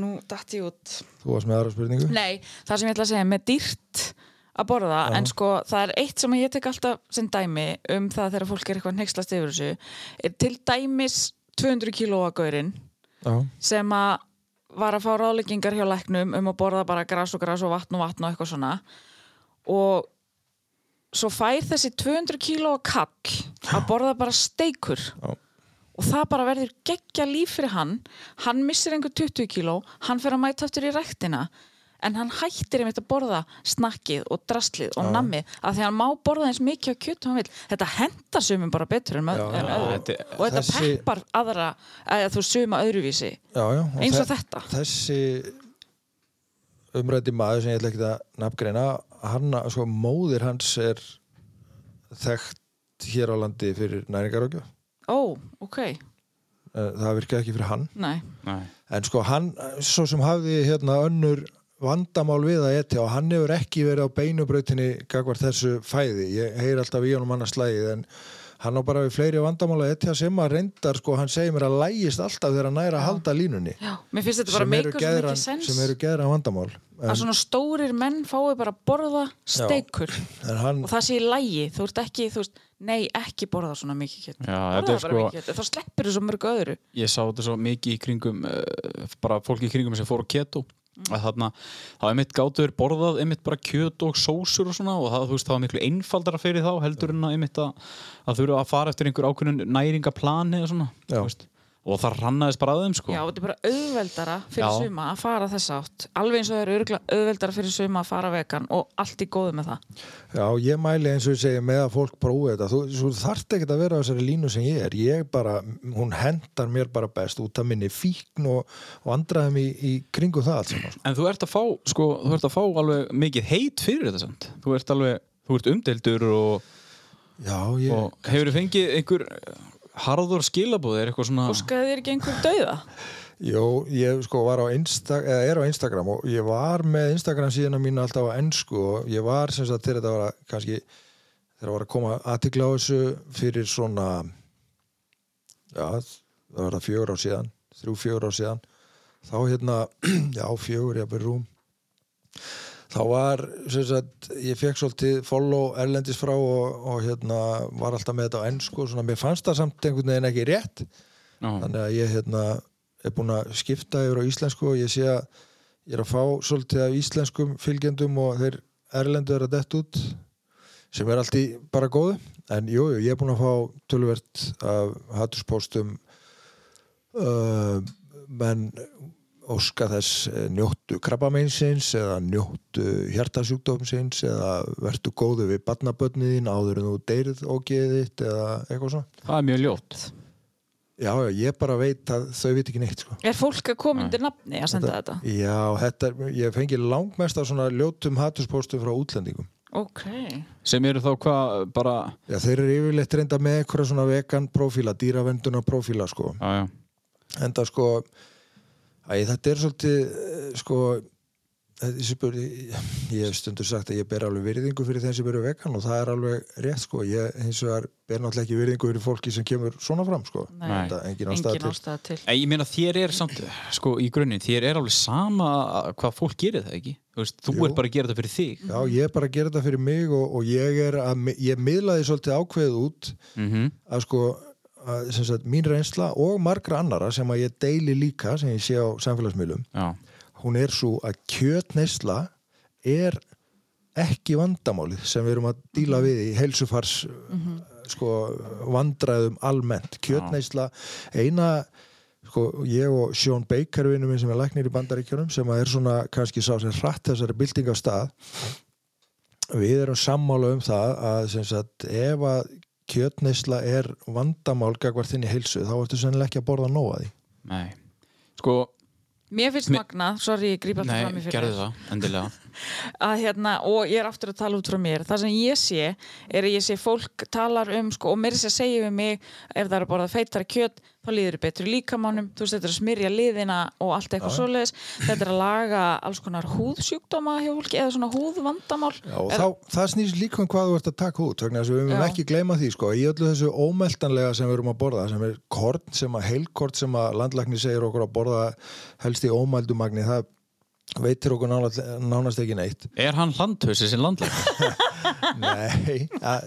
Nú datt ég út. Þú varst með aðra spurningu? Nei, það sem ég ætla að segja með dýrt að borða, en sko það er eitt sem ég tek alltaf sem dæmi um það þegar fólk er eitthvað nexlast yfir þessu. Til dæmis 200 kílóa gaurinn Já, sem að var að fá ráðleggingar hjá læknum um að borða bara gras og gras og vatn og vatn og eitthvað svona. Og svo fær þessi 200 kílóa kall að borða bara steikur. Já. Og það bara verður geggja líf fyrir hann. Hann missir einhver 20 kíló hann fer að mæta aftur í ræktina en hann hættir einmitt að borða snakkið og drastlið og nammið að því hann má borða eins mikið á vil þetta hendar sumum bara betur en, Já, en já, öðrum. þetta- og þetta þessi- peppar aðra eða þú suma öðruvísi. Já, já Eins og þe- þetta. Þessi umrætti maður sem ég ætla ekki að nafngreina hann, sko, móðir hans er þekkt hér á landi fyrir næringarákja ó, ok, það virkaði ekki fyrir hann. Nei. Nei. En sko hann, svo sem hafði hérna önnur vandamál við að etja og hann hefur ekki verið á beinubrautinni gagvar þessu fæði, ég heyr alltaf í honum annars slægið en hann á bara við fleiri vandamál að etja sem að reyndar sko, hann segir mér að lægist alltaf þegar hann næra að halda línunni. Já, mér finnst þetta bara meika svo mikið sens sem eru geðra vandamál. Að en, svona stórir menn fái bara að borða steikur. Hann og það sé í lægi, þú ert ekki þú veist, nei, ekki borða svona mikið kjöt. Já, borða þetta er bara sko- mikið kjöt, þá sleppur þú svo mörgu öðru. Ég sá þetta svo mikið í kringum uh, bara fólki í kringum sem fór á keto. að þarna, það er mitt gátur borðað einmitt bara kjöt og sósur og svona og það, veist, það var miklu einfaldara fyrir þá heldur en að einmitt að, að þurfa að fara eftir einhver ákveðin næringaplani og svona. Og það rannaðist bara að þeim sko Já, þetta er bara auðveldara fyrir Já. suma að fara þess átt alveg eins og það er örugglega auðveldara fyrir suma að fara vegan og allt í góðu með það Já, ég mæli eins og ég segi með að fólk prófi þetta. Þú, þú þarft ekki að vera á þessari línu sem ég er. Ég bara, hún hendar mér bara best út af minni fíkn og, og andraðum í, í kringu það allt saman. sko. En þú ert að fá, sko, þú ert að fá alveg mikið heit fyrir þetta samt þú ert alveg, þú ert umdeildur og, Já, ég, og hefur þið fengið einhver harður skilabóð er eitthvað svona Óskaði þér ekki einhver dauða? Jó, ég sko var á Insta, eða er á Instagram og ég var með Instagram síðan mín alltaf á ennsku og ég var sem sagt þegar þetta var að kannski þegar var að koma aðtikla á þessu fyrir svona já, það var það fjögur ár síðan þrjú fjögur ár síðan þá hérna, já fjögur ég byrja rúm þá var sagt, ég fekk svolítið follow erlendis frá og, og hérna var alltaf með þetta á ennsku og svona, mér fannst það samt einhvern veginn ekki rétt Já. þannig að ég hérna er búin að skipta yfir á íslensku og ég sé að ég er að fá svolítið af íslenskum fylgjendum og þeir erlendu er að dett út sem er allt í bara góðu en jú, jú, ég er búin að fá tölvert af hattuspóstum uh, menn óska þess eh, njóttu krabbameinsins eða njóttu hjartasjúkdómsins eða vertu góðu við barnabönniðin áður en þú deyrið ógeðið þitt eða eitthvað svona Það er mjög ljótt Já, já, ég bara veit að þau veit ekki neitt sko. Er fólk að koma undir nafni að senda þetta? Já, þetta er, ég fengi langmest af svona ljótum hattuspóstum frá útlendingum. Ok sem eru þá hvað bara Já, þeir eru yfirleitt reynda með eitthvað svona vegan profíla, dýravenduna profíla sko. já, já. En það sko, æ, þetta er svolítið, eh, sko, þessi spurði, ég hef stundur sagt að ég ber alveg virðingu fyrir þeim sem eru vegan og það er alveg rétt sko. Ég hins vegar ber náttúrulega ekki virðingu fyrir fólki sem kemur svona fram sko. Nei. Þetta er engin ástæða til. ástæða til En ég meina þér er samt, sko, í grunninn, þér er alveg sama hvað fólk gerir það ekki. Þú veist, þú Jú. ert bara að gera þetta fyrir þig. Já, ég er bara að gera þetta fyrir mig og, og ég er að, ég miðlaði svolítið ákveð út Mm að sko að, sem sagt, mín reynsla og margra annara sem að ég deili líka sem ég sé á samfélagsmiðlum Já, hún er svo að kjötneysla er ekki vandamálið sem við erum að díla við í heilsufars sko vandræðum almennt. Kjötneysla eina sko ég og Sean Baker vinnum minn sem er læknir í bandaríkjunum sem að er svona kannski sá sem hratt þessari bylting af stað við erum sammála um það að sem sagt ef að kjötneysla er vandamál gagvar þinni heilsu þá ertu sennilega ekki að borða nóga því nei. Sko, Mér finnst magna, sorry, ég grípa alltaf nei, fram í fyrir gerðu þér. það, endilega. Að hérna, og ég er aftur að tala út frá mér. Það sem ég sé, er að ég sé fólk talar um, sko, og mér sér að segja við mig ef það er að borða feitara kjöt þá líður í líkamánum, þú veist, þetta er að smyrja liðina og allt eitthvað svoleiðis. Þetta er að laga alls konar húðsjúkdóma hjá fólki, eða svona húðvandamál. Já, og Er- þá, það snýst líka um hvað þú ert að taka út þess að við Já. ekki gleyma því sko, í öllu þessu ómeltanlega sem við erum að borða sem er korn sem að heilkort sem að landlækni segir okkur að borða helst í ómældumagni það veitir okkur nánast, nánast ekki neitt. Er hann landhaus þessi landlækni? Nei að,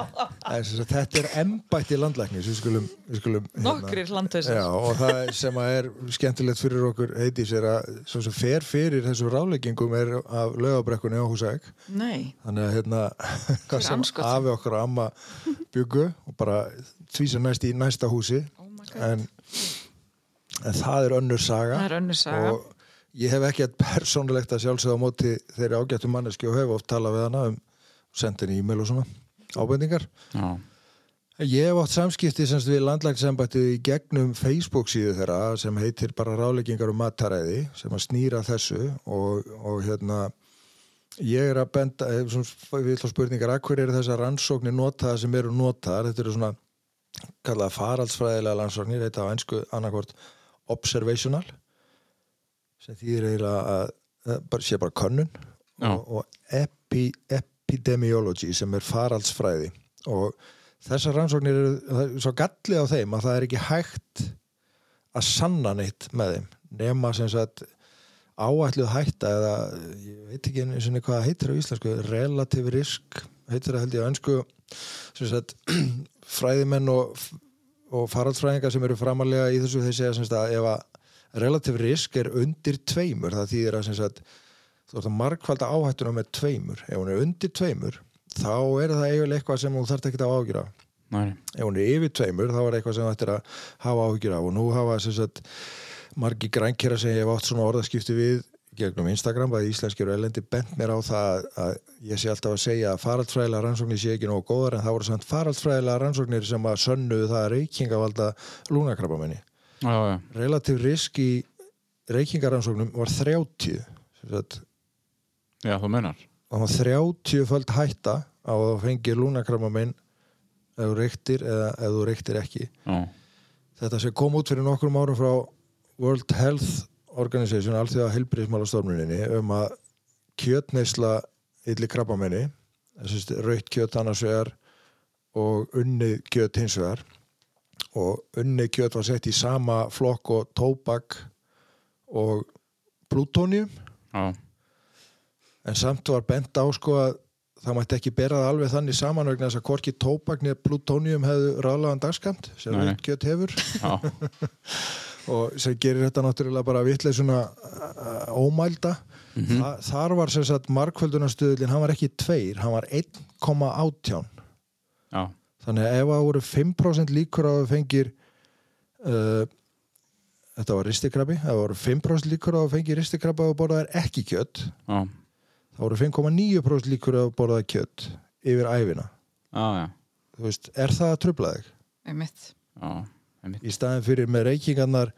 að, að, þetta er embætti landlæknis. Við skulum, við skulum hérna- nokkrir landhausar Já, og það sem að er skemmtilegt fyrir okkur heitis er að svo sem fer fyrir þessu ráleggingum er af lögabrekkunni á húsæk Nei, þannig að hérna afi okkur og amma byggu og bara því sem næst í næsta húsi. Oh my god. En, en það er önnur saga. Það er önnur saga. og ég hef ekki persónulegt að sjálfsögða á móti þeirri ágættu manneski og hef oft talað við hana um sendin e-mail og svona ábendingar. Já, Ég hef átt samskipti semst við landlægsembættið í gegnum Facebook síðu þeirra sem heitir bara ráleggingar um mataræði sem að snýra þessu og, og hérna ég er að benda, eh, við ætlum spurningar að hver eru þessar rannsóknir notaðar sem eru notaðar, þetta eru svona kallaða faraldsfræðilega rannsóknir heita á ennsku annarkvort observational sem þýðir eiginlega að að bara, sé bara könnun og, og epi, epidemiology sem er faraldsfræði. Og þessar rannsóknir eru það er svo galli á þeim að það er ekki hægt að sanna neitt með þeim nema sem sagt áætluð hætta eða ég veit ekki einu sinni hvað það heitir á íslensku relative risk heitir það held ég á önsku sem sagt fræðimenn og, og faraldsfræðingar sem eru framalega í þessu þeir segja sem sagt að ef að relative risk er undir tveimur. Það þýðir að sagt þú ert að markvalda áhættuna með tveimur. Ef hún er undir tveimur þá er það eiginlega eitthvað sem þú þarft ekki að ágjöra næri ef hún er yfir tveimur þá er eitthvað sem þú ættir að hafa áhyggjur af. Og nú hafa sagt margi grænkera sem ég hef átt svona orðaskipti við gegnum Instagram, bæði íslenskir og elendi bent mér á það að ég sé alltaf að segja að faraldsfræðilega rannsóknir sé ekki nógu góðar en það voru samt faraldsfræðilega rannsóknir sem að sönnuðu það að reykinga valda lúnakrabbamenni. Relativ risk í reykingarannsóknum var 30 sem sagt, já, þú munar það var 30 föld hætta á að þú fengir lúnakrabbamenn ef þú reyktir eða ef þú reyktir ekki. Já, þetta sem kom út fyrir nokkrum árum frá World Health Organization allþjóða heilbriðismálastofnuninni um að kjötneisla ylli krabbamenni raukt kjöt annars vegar og unnið kjöt hins vegar og unnið kjöt var sett í sama flokk og tóbak og plútónium já, en samt var bent á sko að það mætti ekki bera það alveg þannig saman vegna þess að hvorki tóbak niður plútónium hefðu ráðlagan dagskamt sem raukt kjöt hefur. Já, og sem gerir þetta náttúrulega bara vitleið svona uh, ómælda. Þa, þar var sem sagt markvöldunarstuðlin hann var ekki tveir, hann var 1,18 já, þannig að ef það voru 5% líkur á að fengir uh, þetta var ristikrabi ef það voru 5% líkur á að fengir ristikrabi og borðaðir ekki kjött já, þá voru 5,9% líkur á að borðaðir kjött yfir æfina já, já, þú veist, er það að þig? einmitt já, einmitt. í staðin fyrir með reykingarnar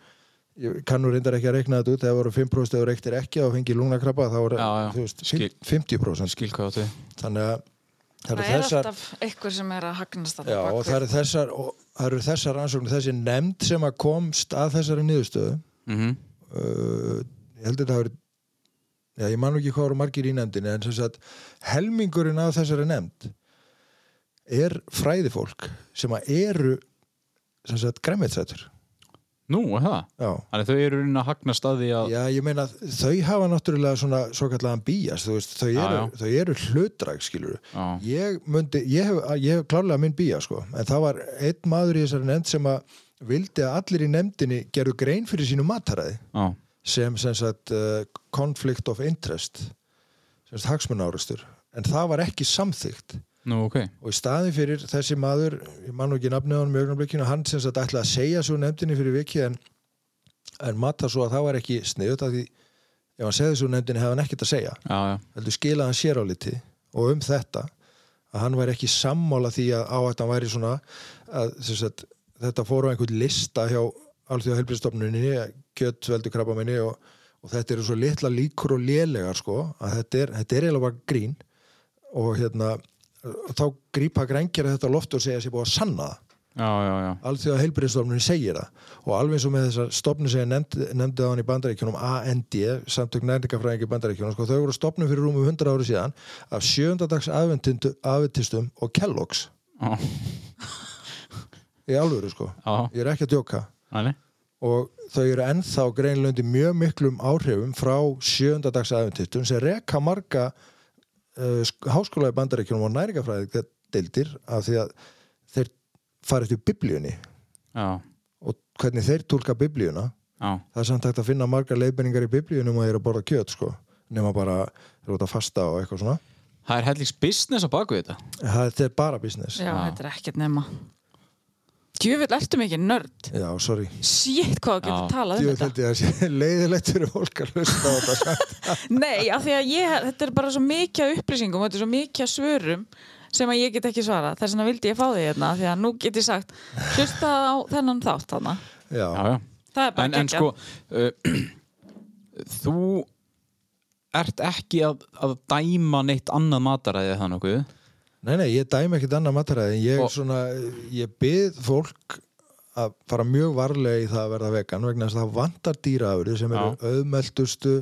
ég kannur reyndar ekki að reikna þetta út ef það voru 5% ef þú reyktir ekki og fengið lungnakrabba þá voru Já, já. þú veist, Skil. 50% Skil þannig að það Það eru er þessar alltaf einhver sem er að já, og það eru þessar, og, það eru þessar rannsóknir þessi nefnd sem að komst að þessari niðurstöðu mm uh, ég held að hafi verið já, ég man ekki hvað voru margir í nefndinni en sem sagt, helmingurinn af þessari nefnd er fræðifólk sem að eru sem sagt græmitsætur Nú, það? já. Þannig þau eru raunin að hagnast að því að Já, ég meina, þau hafa náttúrulega svona svo kallega bías, þú veist, þau Já, eru, já. þau eru hlutdrag, skilur Já, ég myndi, ég hef, ég hef klárlega minn bíja, sko, en það var einn maður í þessari nefnd sem að vildi að allir í nefndinni gerðu grein fyrir sínu mataræði, já, sem sem sagt uh, conflict of interest sem sagt hagsmunárustur en það var ekki samþygt nú ok. Og í staðin fyrir þessi maður ég man nú ekki nafnið á hann með augnablikinu hann sem sagt ætlaði að segja svo nefndinni fyrir viki en, en matta svo að það var ekki sniðut af því ef hann segði svo nefndinni hefði hann ekkert að segja. Heldur skilaði hann sér á liti og um þetta að hann væri ekki sammála því að áhættan væri svona að sagt, þetta fór á einhvern lista hjá alþjóða helbriðstofnuninni kjöttveldu krabbaminni og, og þetta eru svo litla líkur og lélegar sko að þetta er, þetta er þá grípa grængir þetta á loft og segja sér búið að sanna það. Já, já, alþjóða heilbriðstofnun segir það. Og alveg eins og með þessar stofnun sem ég nefndi, nefndi á hann í bandaríkjunum AND, samtök nærningafræðingi í bandaríkjunum sko, þau voru stofnun fyrir rúmum 100 ári síðan af sjöndadags aðventistum og Kellogg's. Já, í alvöru sko, já, ég er ekki að djóka. Næli, og þau eru ennþá greinlöndi mjög miklum áhrifum frá sjöndadags aðventistum sem reka marga uh, háskóla í bandaríkjunum og nærningafræðingi deildir af því að þeir fara eftir biblíunni. Já, og hvernig þeir tólka biblíuna já, það er samt hægt að finna margar leiðbenningar í biblíunum að þeir eru að borða kjöt sko nema bara þeir eru að fasta og eitthvað svona. Það er hellings business á baku þetta. Það þetta er bara business. Já, Já. þetta er ekkert nema Djöfull, ertu mikið nörd? Já, sorry. Shit, hvað þú getur talað um þetta. held ég að sé leiðilegt fyrir fólk að hlusta á þetta. Nei, af því að ég, þetta er bara svo mikið upplýsingum og þetta er svo mikið svörum sem að ég get ekki svara þess vegna vildi ég fá því hérna því að nú get ég sagt hlusta á þennan þátt þarna. Já, já, já, það er bara en, en geggjað. sko uh, þú ert ekki að, að dæma neitt annað mataræði það nokkuð nei, nei, ég dæmi ekkit annað mataræði en ég, Og- svona, ég byrð fólk að fara mjög varlega í það að verða vegan vegna þess að það vantar dýraafurði sem eru Já. auðmeldustu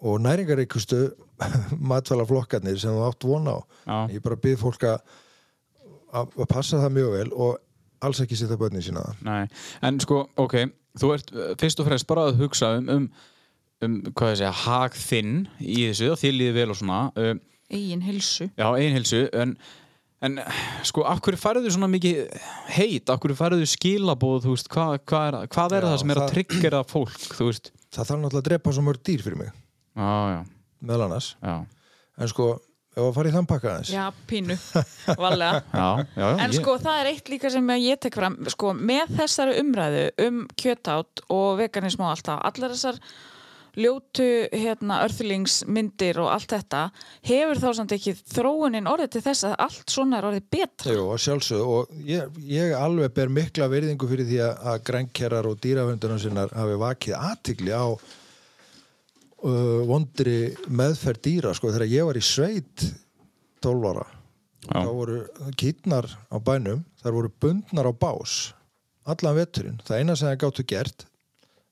og næringaríkustu matvælaflokkarnir sem þú átt vona á. Já, ég bara byrð fólk að að passa það mjög vel og alls ekki setja börnin sína það. Nei, en sko, ok þú ert uh, fyrst og fremst bara að hugsa um, um, um hvað ég segja, hag þinn í þessu og þið líði vel og svona uh, eigin hilsu Já, einhilsu, en, en sko, af hverju færðu svona mikið heit, af hverju færðu skilabóð, þú veist, hvað, hvað er, hvað er Já, það sem er að tryggjera fólk, þú veist? það þarf náttúrulega að drepa svo mörg dýr fyrir mig. Já, já, meðal annars. Já, en sko, ef að fara í þann pakka aðeins. Já, pínu, valega já, já, já. En ég- sko það er eitt líka sem ég tek fram. Sko, með þessari umræðu um kjötátt og veganism og allt það allar þessar ljótu hérna, örþlingsmyndir og allt þetta hefur þá samt ekki þróunin orðið til þess að allt svona er orðið betra? Jú, að sjálfsögðu og ég, ég alveg ber mikla verðingu fyrir því að, að grænkerar og dýravöndunar sinnar hafi vakið aðtigli á uh, vondri meðferð dýra sko. Þegar ég var í sveit 12 ára Já. þá voru kýtnar á bænum þar voru bundnar á bás allan veturinn, það eina sem það gáttu gert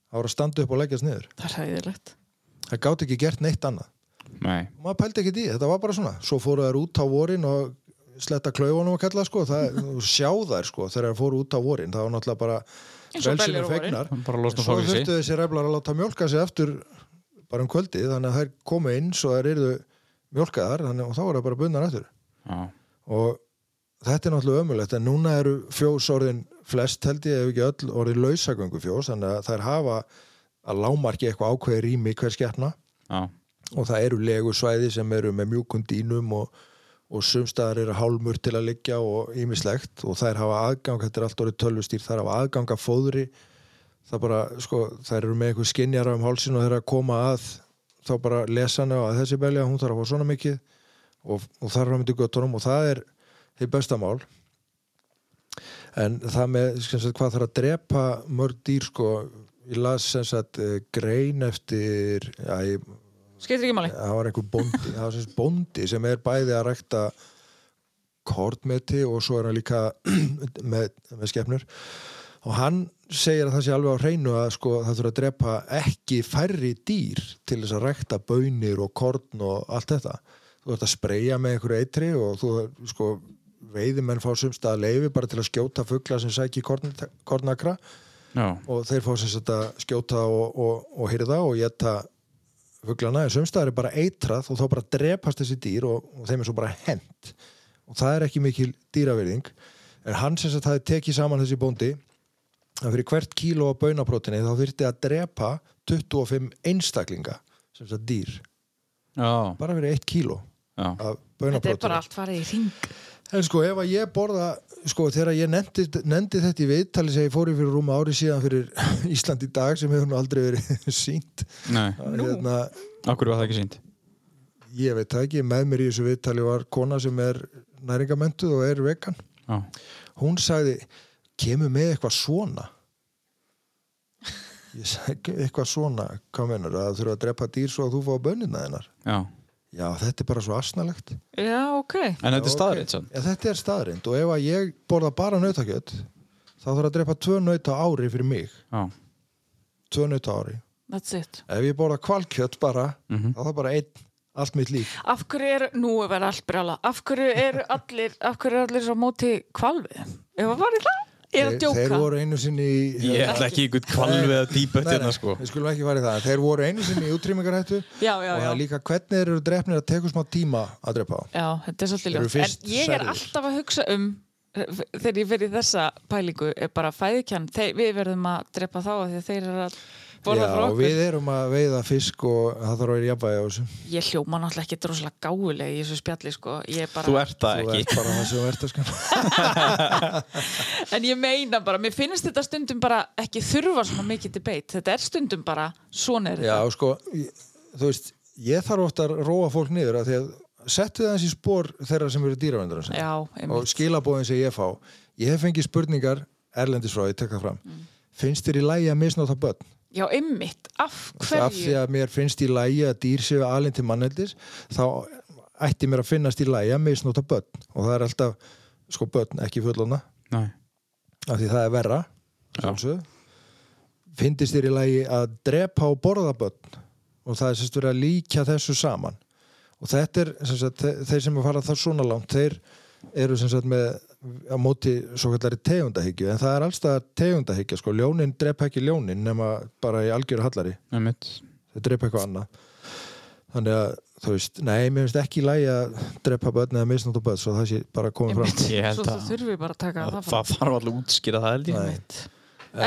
það voru að standa upp og leggjast niður. Það er hæðilegt það gáttu ekki gert neitt annað. Nei, og maður pældi ekki í, því, þetta var bara svona. Svo fóru þær út á vorin og sletta klaufunum að kalla sko, það, sjá þær sko þegar þær fóru út á vorin, það var náttúrulega bara frelsinu losna svo þurftu þessi ræflar að láta mjólka sig aftur bara um kvöldið, þannig að þær komu inn svo þær eru mjólkaðar þannig, og þá voru þær bara bundar aftur. Já, og þetta er náttúrulega ömulegt en núna eru fjós orðin flest held ég ef ekki öll orðin lausagöngu fjós þannig að þær hafa að lámarki eitthvað ákveði rými hver skeppna já, og það eru legusvæði sem eru með mjúkum dýnum og, og sumstaðar eru hálmur til að liggja og ímislegt og þær hafa aðgang, þetta er allt orðið tölvustýr þær hafa aðgang að fóðri. Það bara, sko, þær eru með einhver skinjara um hálsin og þeir að koma að þá bara lesa hana að þessi belja hún þarf að fá svona mikið. Og, og þar er að myndi göttunum og það er þið besta mál en það með sagt, hvað þarf að drepa mörg dýr sko, ég las sagt eh, grein eftir já, ég Skeitir ekki máli. það var einhver bóndi, það var bóndi sem er bæði að rækta kortmeti og svo er hann líka með, með skepnur. Og hann segir að það sé alveg á hreinu að sko, það þurfa að drepa ekki færri dýr til þess að rækta bönir og korn og allt þetta. Þú ert að spreyja með einhverju eitri og þú sko veiðimenn fá sumstað leifi bara til að skjóta fugla sem sæki korn, kornakra. Já, og þeir fá sem sagt að skjóta og, og, og hyrða og geta fuglana. En sumstaðar er bara eitrað og þá bara drepast þessi dýr og, og þeim er svo bara hent. Og það er ekki mikil dýraverðing en hann sem sagt hafi tekið saman þessi bóndi að fyrir hvert kíló af baunaprótinni þá þurfti að drepa 25 einstaklinga sem sagt dýr. Já, bara fyrir eitt kíló já, af Þetta er bara allt farið í ring En sko ef að ég borða sko þegar ég nefndi, nefndi þetta í viðtali sem ég fór í fyrir rúma ári síðan fyrir Ísland í dag sem hefur nú aldrei verið sínt nei, hérna, hverju var það ekki sínt? ég veit það ekki, með mér í þessu viðtali var kona sem er næringamentuð og er vegan. Já, hún sagði, kemur með eitthvað svona? Ég sagði eitthvað svona, hvað mennur að þurfa að drepa dýr svo að þú fá bönina þennar Já. Já, þetta er bara svo asnalegt Já, ok. En þetta er Já, staðrið ok. sann. Já, þetta er staðrind og ef að ég borða bara nautakjöt þá þarf að drepa tvö naut á ári fyrir mig Já. tvö naut á ári That's it. ef ég borða kvalkjöt bara Mhm. þá er það bara einn, allt mitt líf Af hverju eru, nú er verið allt brjála, af hverju eru allir, af hverju eru allir svo móti kvalvið? Ef að var í það? Er að djóka? þeir voru einu sinni í Ég ætla ekki ykkur kvalvið að Nei, hérna sko. við skulum ekki fara í það þeir voru einu sinni í útrýmingarhættu Já, já, og það er líka hvernig þeir eru drefnir að tekur smá tíma að drepa Já, þetta er svolítið ljótt. En ég er alltaf að hugsa um, eh, þegar ég verið þessa pælingu, er bara fæðikjann, þeir, við verðum að drepa þá af því að þeir eru að borða Já, frá og okkur. við erum að veiða fisk og það þarf að vera jafnvægi á þessu Ég hljóma náttúrulega ekki droslega gáuleg í þessu spjalli, sko. Ég er bara... Þú ert það þú ekki. ert bara það sem þú ert að skan En ég meina bara, mér finnst þetta stundum bara ekki þurfa svona mikið debate. Þetta er stundum bara, svona er Já, þetta. sko, ég- þú veist ég þarf ofta að róa fólk niður að því að settu það þessi spór þeirra sem eru dýravendur Já, og skilabóðin sem ég fá ég hef fengið spurningar erlendis frá, ég tek það fram Mm. finnst þér í lægi að misnóta börn? Já, einmitt. Af af því hverju? að mér finnst í lægi að dýr séu alinn til manneldis þá ætti mér að finnast í lægi að misnóta börn og það er alltaf, sko börn, ekki fullona Nei. af því það er verra finnst þér í lægi að drepa og borða börn og það er sérst verið að líka þessu saman og þetta er sem sagt, þe- þeir sem er farað það svona langt þeir eru sem sagt með á móti svo kallari tegundahyggju en það er allstað tegundahyggja sko, ljónin drepa ekki ljónin nema bara í algjöru hallari þau drepa eitthvað annað þannig að þú veist, nei, mér finnst ekki lægi að drepa börn eða misnátt börn svo það sé bara komið fram Einmitt. Ég held Svo að- þú þurfi bara að taka það Það fram. þarf alveg útskýra það held ég.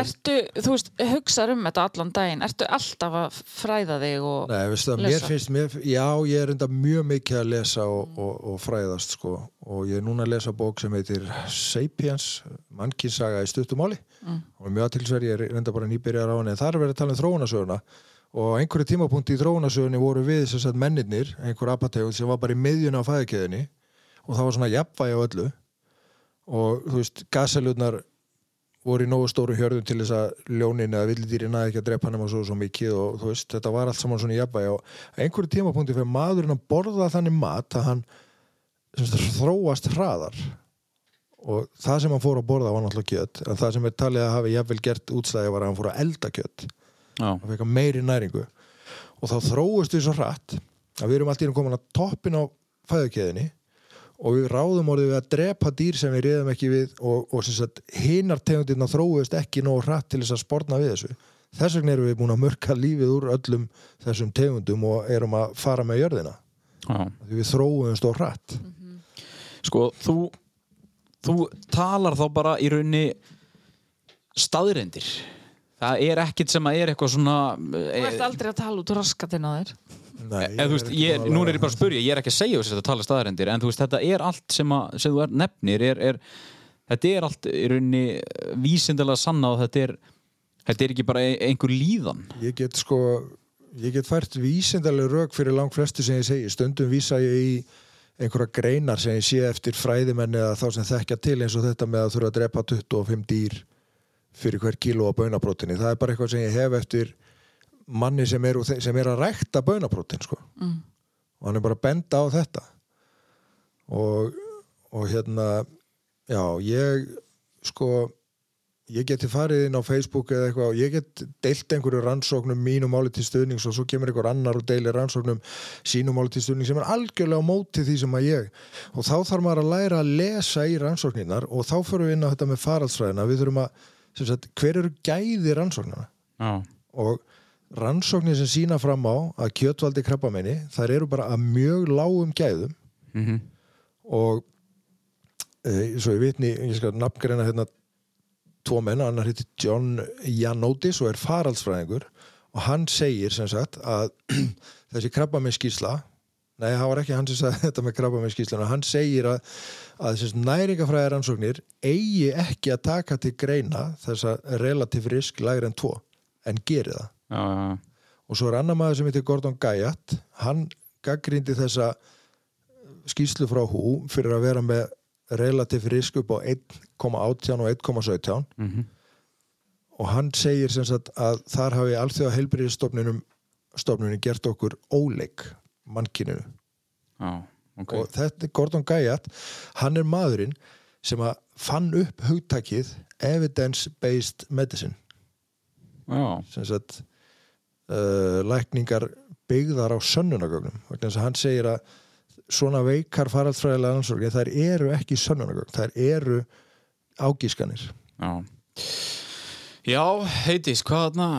Ertu, þú veist, hugsaður um þetta allan daginn, ertu alltaf að fræða þig og... Nei, veistu það, mér finnst, mér, já, ég er enda mjög mikið að lesa og, og, og fræðast, sko, og ég er núna að lesa bók sem heitir Sapiens, mannkinsaga í stuttumáli, Mm. og mjög aðtilsverð, ég er enda bara nýbyrjar á henni, en það er verið að tala um þróunasöguna, og einhverju tímapunkti í þróunasögunni voru við þess að mennirnir, einhver apategund sem var bara í miðjuna á fæðikeðinni, og það var svona jafnvægi á öllu, og þú veist, gasalutnar voru í nógu stóru hjörðum til þess að ljónin eða villidýri næði ekki að drepa hann og svo, svo mikið og þú veist, þetta var allt saman svona í jafnvægi og einhverju tímapunkti fyrir maðurinn að borða þannig mat að hann sagt, þróast hraðar. Og það sem hann fór að borða var náttúrulega kjött en það sem er talið að hafi jafnvel gert útstæði var að hann fór að elda kjött Já. hann fekk meiri næringu. Og þá þróust við svo hratt að við erum allt í einu komin að toppin á fæðukeðinni og við ráðum orðið við að drepa dýr sem við reyðum ekki við og, og sem sagt hinnar tegundirna þróust ekki nógu hratt til þess að sporna við þessu. Þess vegna erum við búin að mörka lífið úr öllum þessum tegundum og erum að fara með jörðina. Já. því við þróum stór hratt. Sko, þú þú talar þá bara í raunni staðrendir það er ekkit sem að er eitthvað svona Þú ert aldrei að tala út raskatinn á þér. Nei, þú veist, ég, nú er ég bara að spyrja ég er ekki að segja þess að tala staðrendir en þú veist, þetta er allt sem, að, sem þú er nefnir er, er, þetta er allt í raunni vísindilega sanna og þetta er þetta er ekki bara einhver líðan. Ég get sko ég get fært vísindalega rauk fyrir lang flestu sem ég segi, stundum vísa ég í einhverja greinar sem ég sé eftir fræðimenn eða þá sem þekkja til eins og þetta með að þurfa að drepa 25 dýr fyrir hver kíló af bönaprótinni það er bara eitthvað sem ég hef eftir manni sem er, sem er að rækta bönaprótin sko. Mm. og hann er bara að benda á þetta og, og hérna já, ég sko ég geti farið inn á Facebook eða eitthvað og ég get deilt einhverju rannsóknum mínum máli til stuðnings og svo kemur einhver annar og deilir rannsóknum sínum máli til stuðning sem er algjörlega á móti því sem að ég og þá þarf maður að læra að lesa í rannsókninar og þá förum við inn á þetta með faraldsfræðina við þurfum að, sem sagt, hver eru gæði rannsóknina Já, og rannsóknir sem sína fram á að kjötvaldi krabbamenni þær eru bara að mjög lágum gæðum. Mm og e, svo ég vitni, ég skal nafngreina hérna tvo menn, annar heitir John Janótis og er faraldsfræðingur. Og hann segir sem sagt að þessi krabbamennskísla nei, það var ekki hann sem sagði þetta með krabbamennskíslana hann segir að, að næringafræðar rannsóknir eigi ekki að taka til greina þessa relativ risk lægri en tvo en geri það og svo er annar maður sem heitir Gordon Guyat hann gaggrindi þessa skýslu frá hú fyrir að vera með relativ risk upp á 1,18 og 1,17 mm og hann segir sem sagt að þar hafi alþjóða heilbriðistofnunum stofnunum gert okkur óleik mannkyninu. Já, ok. og þetta er Gordon Guyat hann er maðurinn sem að fann upp hugtakið evidence-based medicine. Já, sem sagt uh, lækningar byggðar á sönnunagögnum vegna þess að hann segir að svona veikar faraldsfræðilega ansvorgi þær eru ekki sönnunagögn, þær eru ágískanir já. Já, heitis, hvað þarna,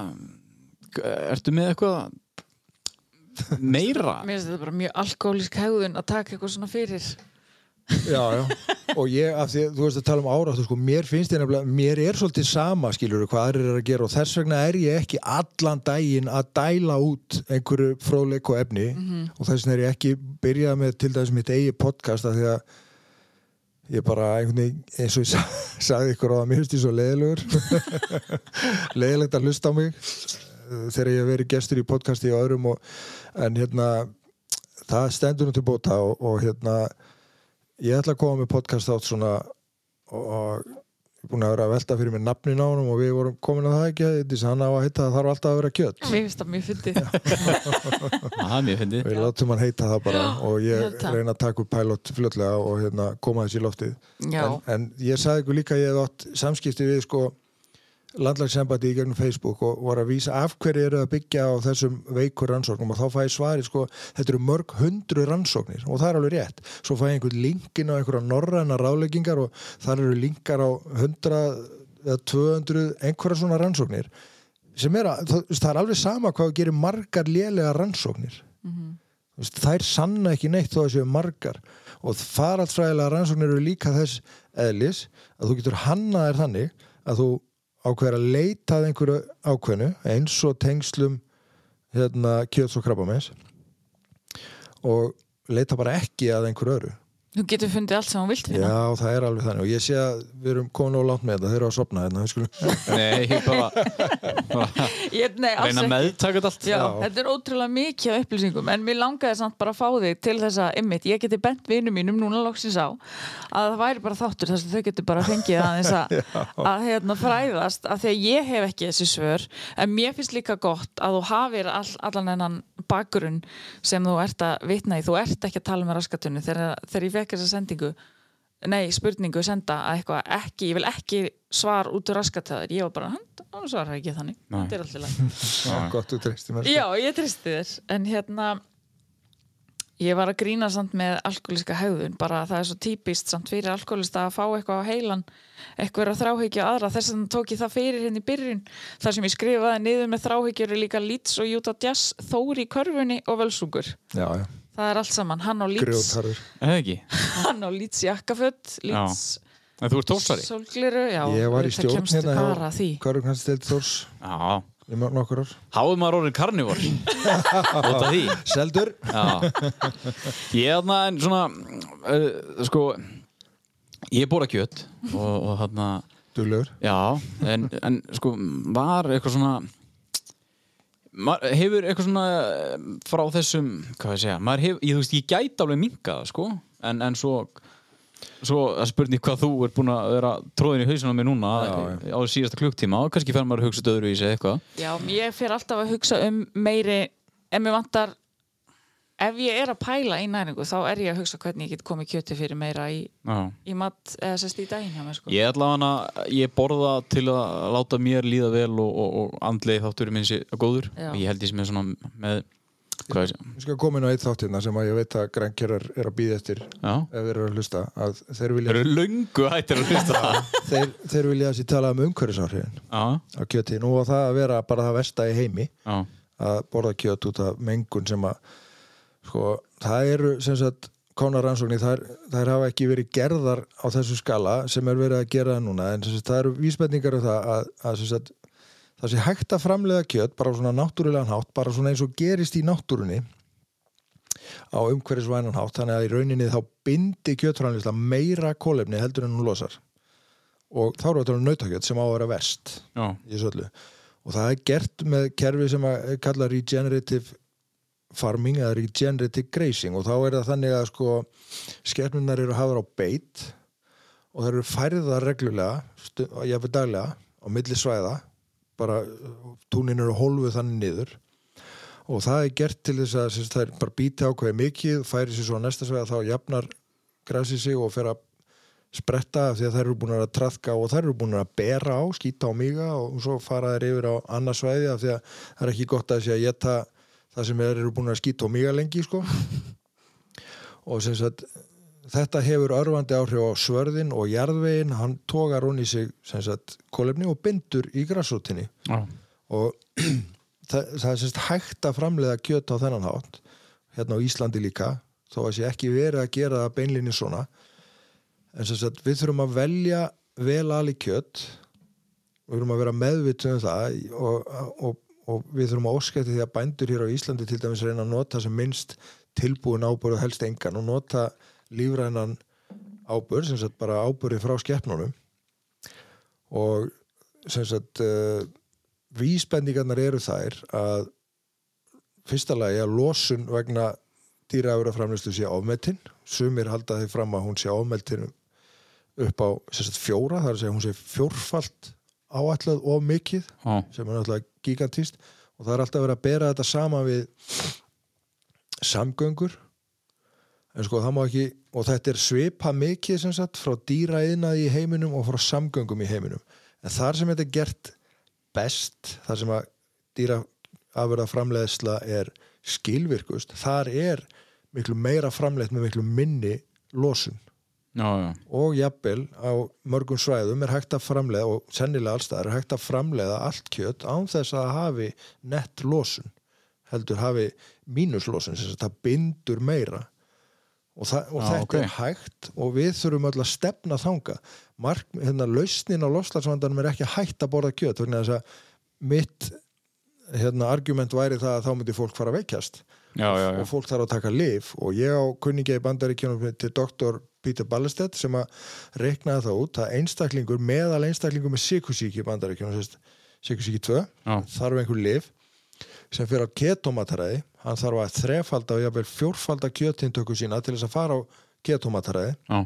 ertu með eitthvað meira? Mér finnst þetta bara mjög alkohólísk hegðun að taka eitthvað svona fyrir Já, já, og ég, af því að þú veist að tala um áráttu, sko, mér finnst ég nefnilega, mér er svolítið sama, skiljur, hvað aðrir er að gera. Og þess vegna er ég ekki allan daginn að dæla út einhverju fróðleik og efni og þess vegna er ég ekki byrjað með til dæmis mitt eigi podcast af því að ég bara einhvern veginn, eins og ég sa, sagði ykkur á það, mér finnst ég svo leiðilegur. Leiðilegt að hlusta á mig eh, þegar ég hef verið gestur í podcasti og öðrum og, en hérna það stendur nú til bóta og, og hérna ég ætla að koma með podcast átt svona og, og ég er búin að vera að velta fyrir mér nafnin á honum og við vorum komin að það ekki þess að hann á að heita það þarf alltaf að vera kjött Mér finnst það mjög fyndið. Það er mjög fyndið. við látum hann heita það bara og ég reyna að taka upp pælót fljótlega og hérna, koma þessi í loftið. Já, en, en ég sagði ykkur líka að ég hef átt samskipti við sko landlagssambandi í gegnum Facebook og var að vísa af hverju eru að byggja á þessum veikur rannsóknum. Og þá fæ ég svari sko, þetta eru mörg hundru rannsóknir og það er alveg rétt. Svo fæ ég einhvern linkin á einhverja norræna ráleggingar og þar eru linkar á 100 eða 200 einhverja svona rannsóknir sem er að, það, það er alveg sama hvað gerir margar lélega rannsóknir. Þú veist, þær sanna ekki neitt þó að séu margar. Og faraldsfræðilega rannsóknir eru líka þess eðlis að þú getur hannaðir þannig að þú ákveður að leita að einhverju ákveðnu eins og tengslum hérna, kjöts og krabbameins og leita bara ekki að einhverju öru þú getur fundið allt sem hún vilt finna Já, það er alveg þannig. Og ég sé að við erum komin og langt með þetta, þeir eru að sopna hérna, við skulum Nei, ég bara, bara ég, Nei, reyna að ekki. meðtaka þetta allt. Já, Já. þetta er ótrúlega mikið af upplýsingum. En mér langaði samt bara að fá þig til þess að ymmit, ég geti bent vinum mínum núna loksins á að það væri bara þáttur þess að þau geti bara fengið aðeins að, að hérna, fræðast. Að því að ég hef ekki þessi svör. En mér finnst líka gott að þú hafir all, allan ennan bakgrunn sem þú ert að vitna í, þú ert ekki að tala með raskatunni þegar, þegar ég fekk þessa sendingu nei, spurningu senda að eitthvað ekki, ég vil ekki svar út úr raskatöður, ég var bara, hann, svarar ekki þannig, þetta er alltaf læg Já, gott þú treysti mér. Já, ég tristi þér. En hérna ég var að grína samt með alkoholíska hegðun. Bara að það er svo típist samt fyrir alkoholista að fá eitthvað á heilan eitthvað að þráhyggja aðra. Þess að tók ég það fyrir henni í byrjun. Þar sem ég skrifaði niður með þráhyggjur er líka Leeds og Utah Jazz, Þóri í körfunni og Völsungur. Já, já, það er allt saman, hann á Er ekki? hann á Leeds jakkaföld Leeds En þú ert tórsari? sólgliru, já Ég var í stjórn hérna til Þórs Já. í mörg nokkur ár? Háðu maður orðin því? Seldur? Já. Ég er þarna en svona, uh, sko, ég bóra kjött og, og þarna, Duglegur? já, en, en sko, var eitthvað svona, maður hefur eitthvað svona frá þessum, hvað ég segja, maður hefur, ég, þú veist, ég gæti alveg minkað, sko, en, en svo, svo að spurning hvað þú er búin að vera tróðin í hausinu á mig núna Já, á síðasta klukktíma og kannski fer maður að hugsa sig eitthvað. Já, ég fer alltaf að hugsa um meiri ef mér vantar ef ég er að pæla í næringu þá er ég að hugsa hvernig ég get komið kjöti fyrir meira í, í mat eða sérst í daginn hjá mér sko. Ég ætla hana, ég borða til að láta mér líða vel og, og, og andlegi þátturinn minn sé góður. Já. og ég held ég sem er svona með hvað ég sé, Við skal koma inn á eitt þáttirna sem að ég veit að grænkerar er að býða eftir já. ef þeir eru að hlusta að þeir Þeir vilja, eru löngu hættir að hlusta. Þeir, þeir vilja þessi tala um umhverfisáhrifin. Já, á kjöti. Nú á það að vera bara það versta í heimi já, að borða kjöt út af mengun sem að sko, það eru sem sagt konar rannsóknir, þær, þær hafa ekki verið gerðar á þessu skala sem er verið að gera núna, en sagt, það eru vísbendingar um það að, að sem sagt, það sé hægt að framleiða kjöt bara svona náttúrulegan hátt, bara svona eins og gerist í náttúrunni á umhverfisvænan hátt, þannig að í rauninni þá bindi kjötframleiðsla meira kólefni heldur en hún losar. Og þá eru þetta nautakjöt sem á að vera verst já, í þessu öllu. Og það er gert með kerfi sem að kalla regenerative farming eða regenerative grazing og þá er það þannig að sko skepnunar eru hafðar á beit og það eru færðar reglulega og jáfnir daglega á milli svæða bara túnin eru hólfuð þannig niður og það er gert til þess að það er bara býti ákveði mikið færi sér svo á næsta svega þá jafnar græsi sig og fer að spretta af því að þær eru búin að trafka og þær eru búin að bera á, skýta á miga og svo fara þær yfir á annað svæði af því að það er ekki gott að sé að geta það sem þeir eru búin að skýta á miga lengi sko. Og sem sagt þetta hefur örfandi áhrif á svörðin og jarðvegin, hann tógar hún í sig sem sagt kólefni og bindur í græsrótinni. Já. og það, það er sérst hægt að framleiða kjöt á þennan hátt hérna á Íslandi líka þó að sé ekki verið að gera það beinlinni svona. En við þurfum að velja vel alveg kjöt. Við þurfum að vera meðvitið um það og, og, og við þurfum að óskætti því að bændur hér á Íslandi til dæmis reyna að nota sem minnst tilbúin ábúr og helst engan og nota lífrænan ábúr sem sagt bara ábúri frá skeppnunum og sem sagt uh, vísbendingarnar eru þær að fyrsta lagi að losun vegna dýraafuraframleyslu sé ofmetinn sumir halda því fram að hún sé ofmetinn upp á sagt, fjóra þar að segja hún sé fjórfalt áætlað of mikið Já. sem er náttúrulega gigantist og það er alltaf verið að bera þetta sama við samgöngur. En sko það má ekki og þetta er svipa mikið sem sagt frá dýraðinaði í heiminum og frá samgöngum í heiminum. En þar sem þetta er gert best þar sem að dýraafurða framleiðsla er skilvirkust þar er miklu meira framleitt með miklu minni losun Já, já. og jafnvel á mörgum svæðum er hægt að framleiða og sennilega allstaðar er hægt að framleiða allt kjött án þess að hafi nett losun heldur hafi mínuslosun sem sagt það bindur meira og, það, og Já, þetta ok. er hægt og við þurfum öll að stefna þanga Mark, hérna, lausnin á loslagsvandanum er ekki hægt að borða kjött þess að mitt hérna, argument væri það að þá myndi fólk fara að veikjast Já, já, og fólk þarf að taka lif og ég á kunningja í bandaríkjunum til doktor Peter Ballestedt sem að reiknaði það út að einstaklingur meðal einstaklingur með sikursíki í bandaríkjunum sikursíki 2 Já. þarf einhver lif sem fyrir á ketomataræði hann þarf að þrefalda og jafnvel fjórfalda kjötintöku sína til þess að fara á ketomataræði Já,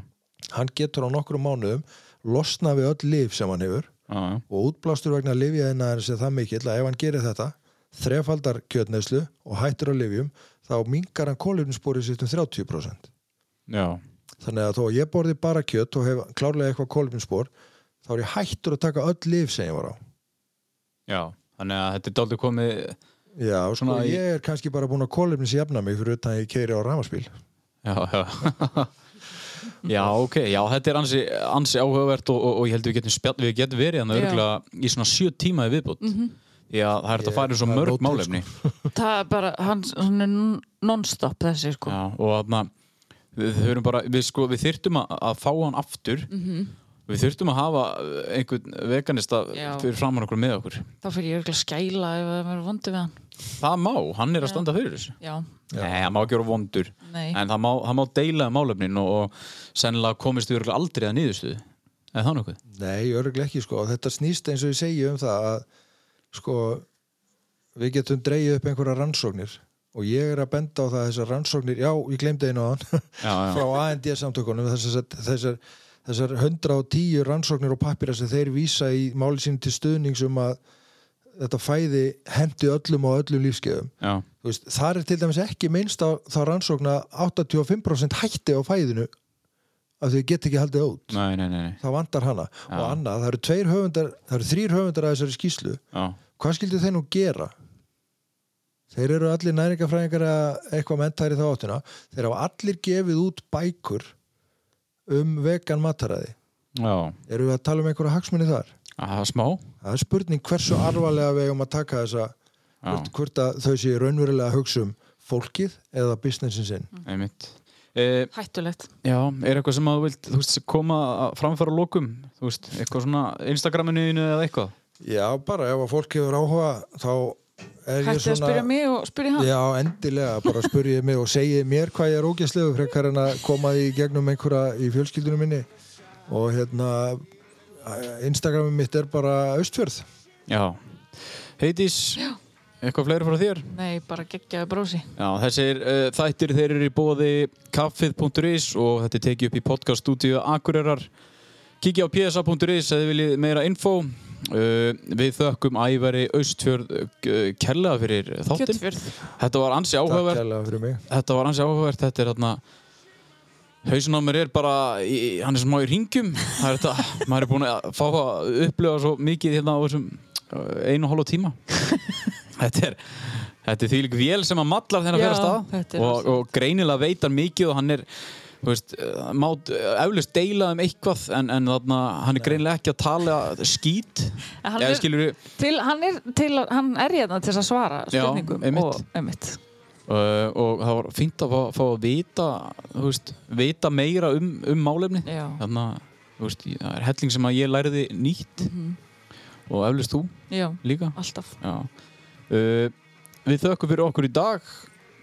hann getur á nokkrum mánuðum losna við öll lif sem hann hefur já, já. og útblástur vegna lifjaðina er það mikill að ef hann gerir þetta þrefaldar kjötneyslu og hættur á lifjum þá mingar hann kólefnissporið sitt um 30% Já, þannig að þó að ég borði bara kjött og hef klárlega eitthvað kólefnisspor þá er ég hættur að taka öll lif sem ég var á já. Þannig að þetta er dálítið komið já, sko, Svona í- ég er kannski bara búin að kólefnisjafna mig fyrir utan að ég keiri á ramaspíl Já, já Já, ok, já, þetta er ansi, ansi áhugavert og, og, og ég held við getum, spjall, við getum verið hann Já. örgulega í svona sjö tíma í viðbútt Mhm. Já, það er þetta að fara í svo það er mörg málefni. það er bara, hann, hann er non-stop þessi sko. Já, og þarna við, þurfum bara, við, sko, við þyrftum að, að fá hann aftur. Mhm. Við þurftum að hafa einhvern veganista Já. fyrir framann okkur með okkur. Þá fyrir ég örgulega skæla ef það verður vondi við hann. Það má, hann er að standa fyrir þessu. Já, Nei, hann má ekki vera vondur. Nei, En það má, það má deila um málefnin og, og sennilega komist við örugglega aldrei að niðurstöðu. Eða það nokkuð? nei, örgulega ekki sko. Og þetta snýst eins og ég segi um það að sko við getum dreigið upp einhverja rannsóknir og ég er að benda á það að þessar rannsóknir já, ég glemdi einu á já, frá AND samtökunum þessar, þessar, þessar 110 rannsóknir og pappira sem þeir vísa í máli sín til stuðnings um að þetta fæði hendi öllum og öllum lífskeiðum þar er til dæmis ekki minnst á þá rannsókna 85% hætti á fæðinu að geta ekki haldið út. Nei, nei, nei, þá vantar hana. Já. og annað, það eru höfundar það eru þrýr höfundar að þessari skýslu Já, hvað skildu þeir nú gera? Þeir eru allir næringafræðingar eitthvað mentæri þá áttina. Þeir hafa allir gefið út bækur um vegan mataræði. Já, eru við að tala um einhverja hagsmunni þar? Það er smá. Það er spurning hversu arvalega við eigum að taka þessa hvort, hvort að þau séu raunverulega að hugsa um fólkið eða businessin sinn. Einmitt. E, hættulegt. Já, er eitthvað sem að þú vilt, þú veist, koma að framfæra lokum, þú veist, eitthvað svona Instagraminu þínu eða eitthvað já, bara ef að fólk hefur áhuga þá er ég hætti að svona spyrja mig og spyrja hann. Já, endilega, bara spurjið mig og segið mér hvað ég er ógæslegu frekar en að koma í gegnum einhverja í fjölskyldunum minni. Og hérna Instagramið mitt er bara austfjörð. Já, Heidís Já. eitthvað fleiri frá þér? nei, bara geggjaði brósi Já, þessir uh, þættir þeir eru í bóði kaffið.is og þetta er tekið upp í podcaststúdíu Akureyrar. Kikið á psa.is eða þið viljið meira info uh, Við þökkum ævari Austfjörð uh, kærlega fyrir þáttinn. Kjötfjörð. Þetta var ansi áhugavert. kærlega fyrir mig. Þetta var ansi áhugavert. Þetta er þarna Hauðsinn á mér er bara, í, hann er smá í ringjum Það er þetta, maður er búin að fá að upplifa svo mikið hérna á þessum uh, einu og hálfa tíma. Þetta er Þetta er því líka vél sem að að Já, fyrir stað og, og greinilega veit hann mikið og hann er þú veist, uh, mát eflust deila um eitthvað en, en þarna, hann er greinilega ekki að tala skít En hann er- Til, hann er, til, hann er hérna til að svara Já, spurningum einmitt. og einmitt. uh, og það var fínt að fá, fá að vita þú veist, vita meira um, um málefni Já. þannig að þú veist, það er helling sem að ég læriði nýtt Mhm. og eflust þú Já, líka alltaf Já. Uh, við þökkum fyrir okkur í dag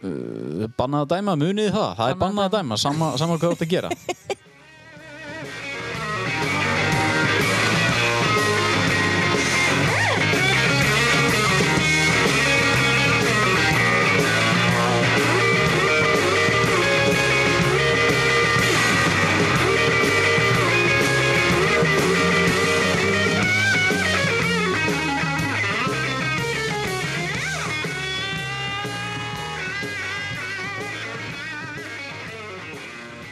bannað að dæma, munið það? Það er Bannað að bannað að dæma, sama, sama hvað þú ert að gera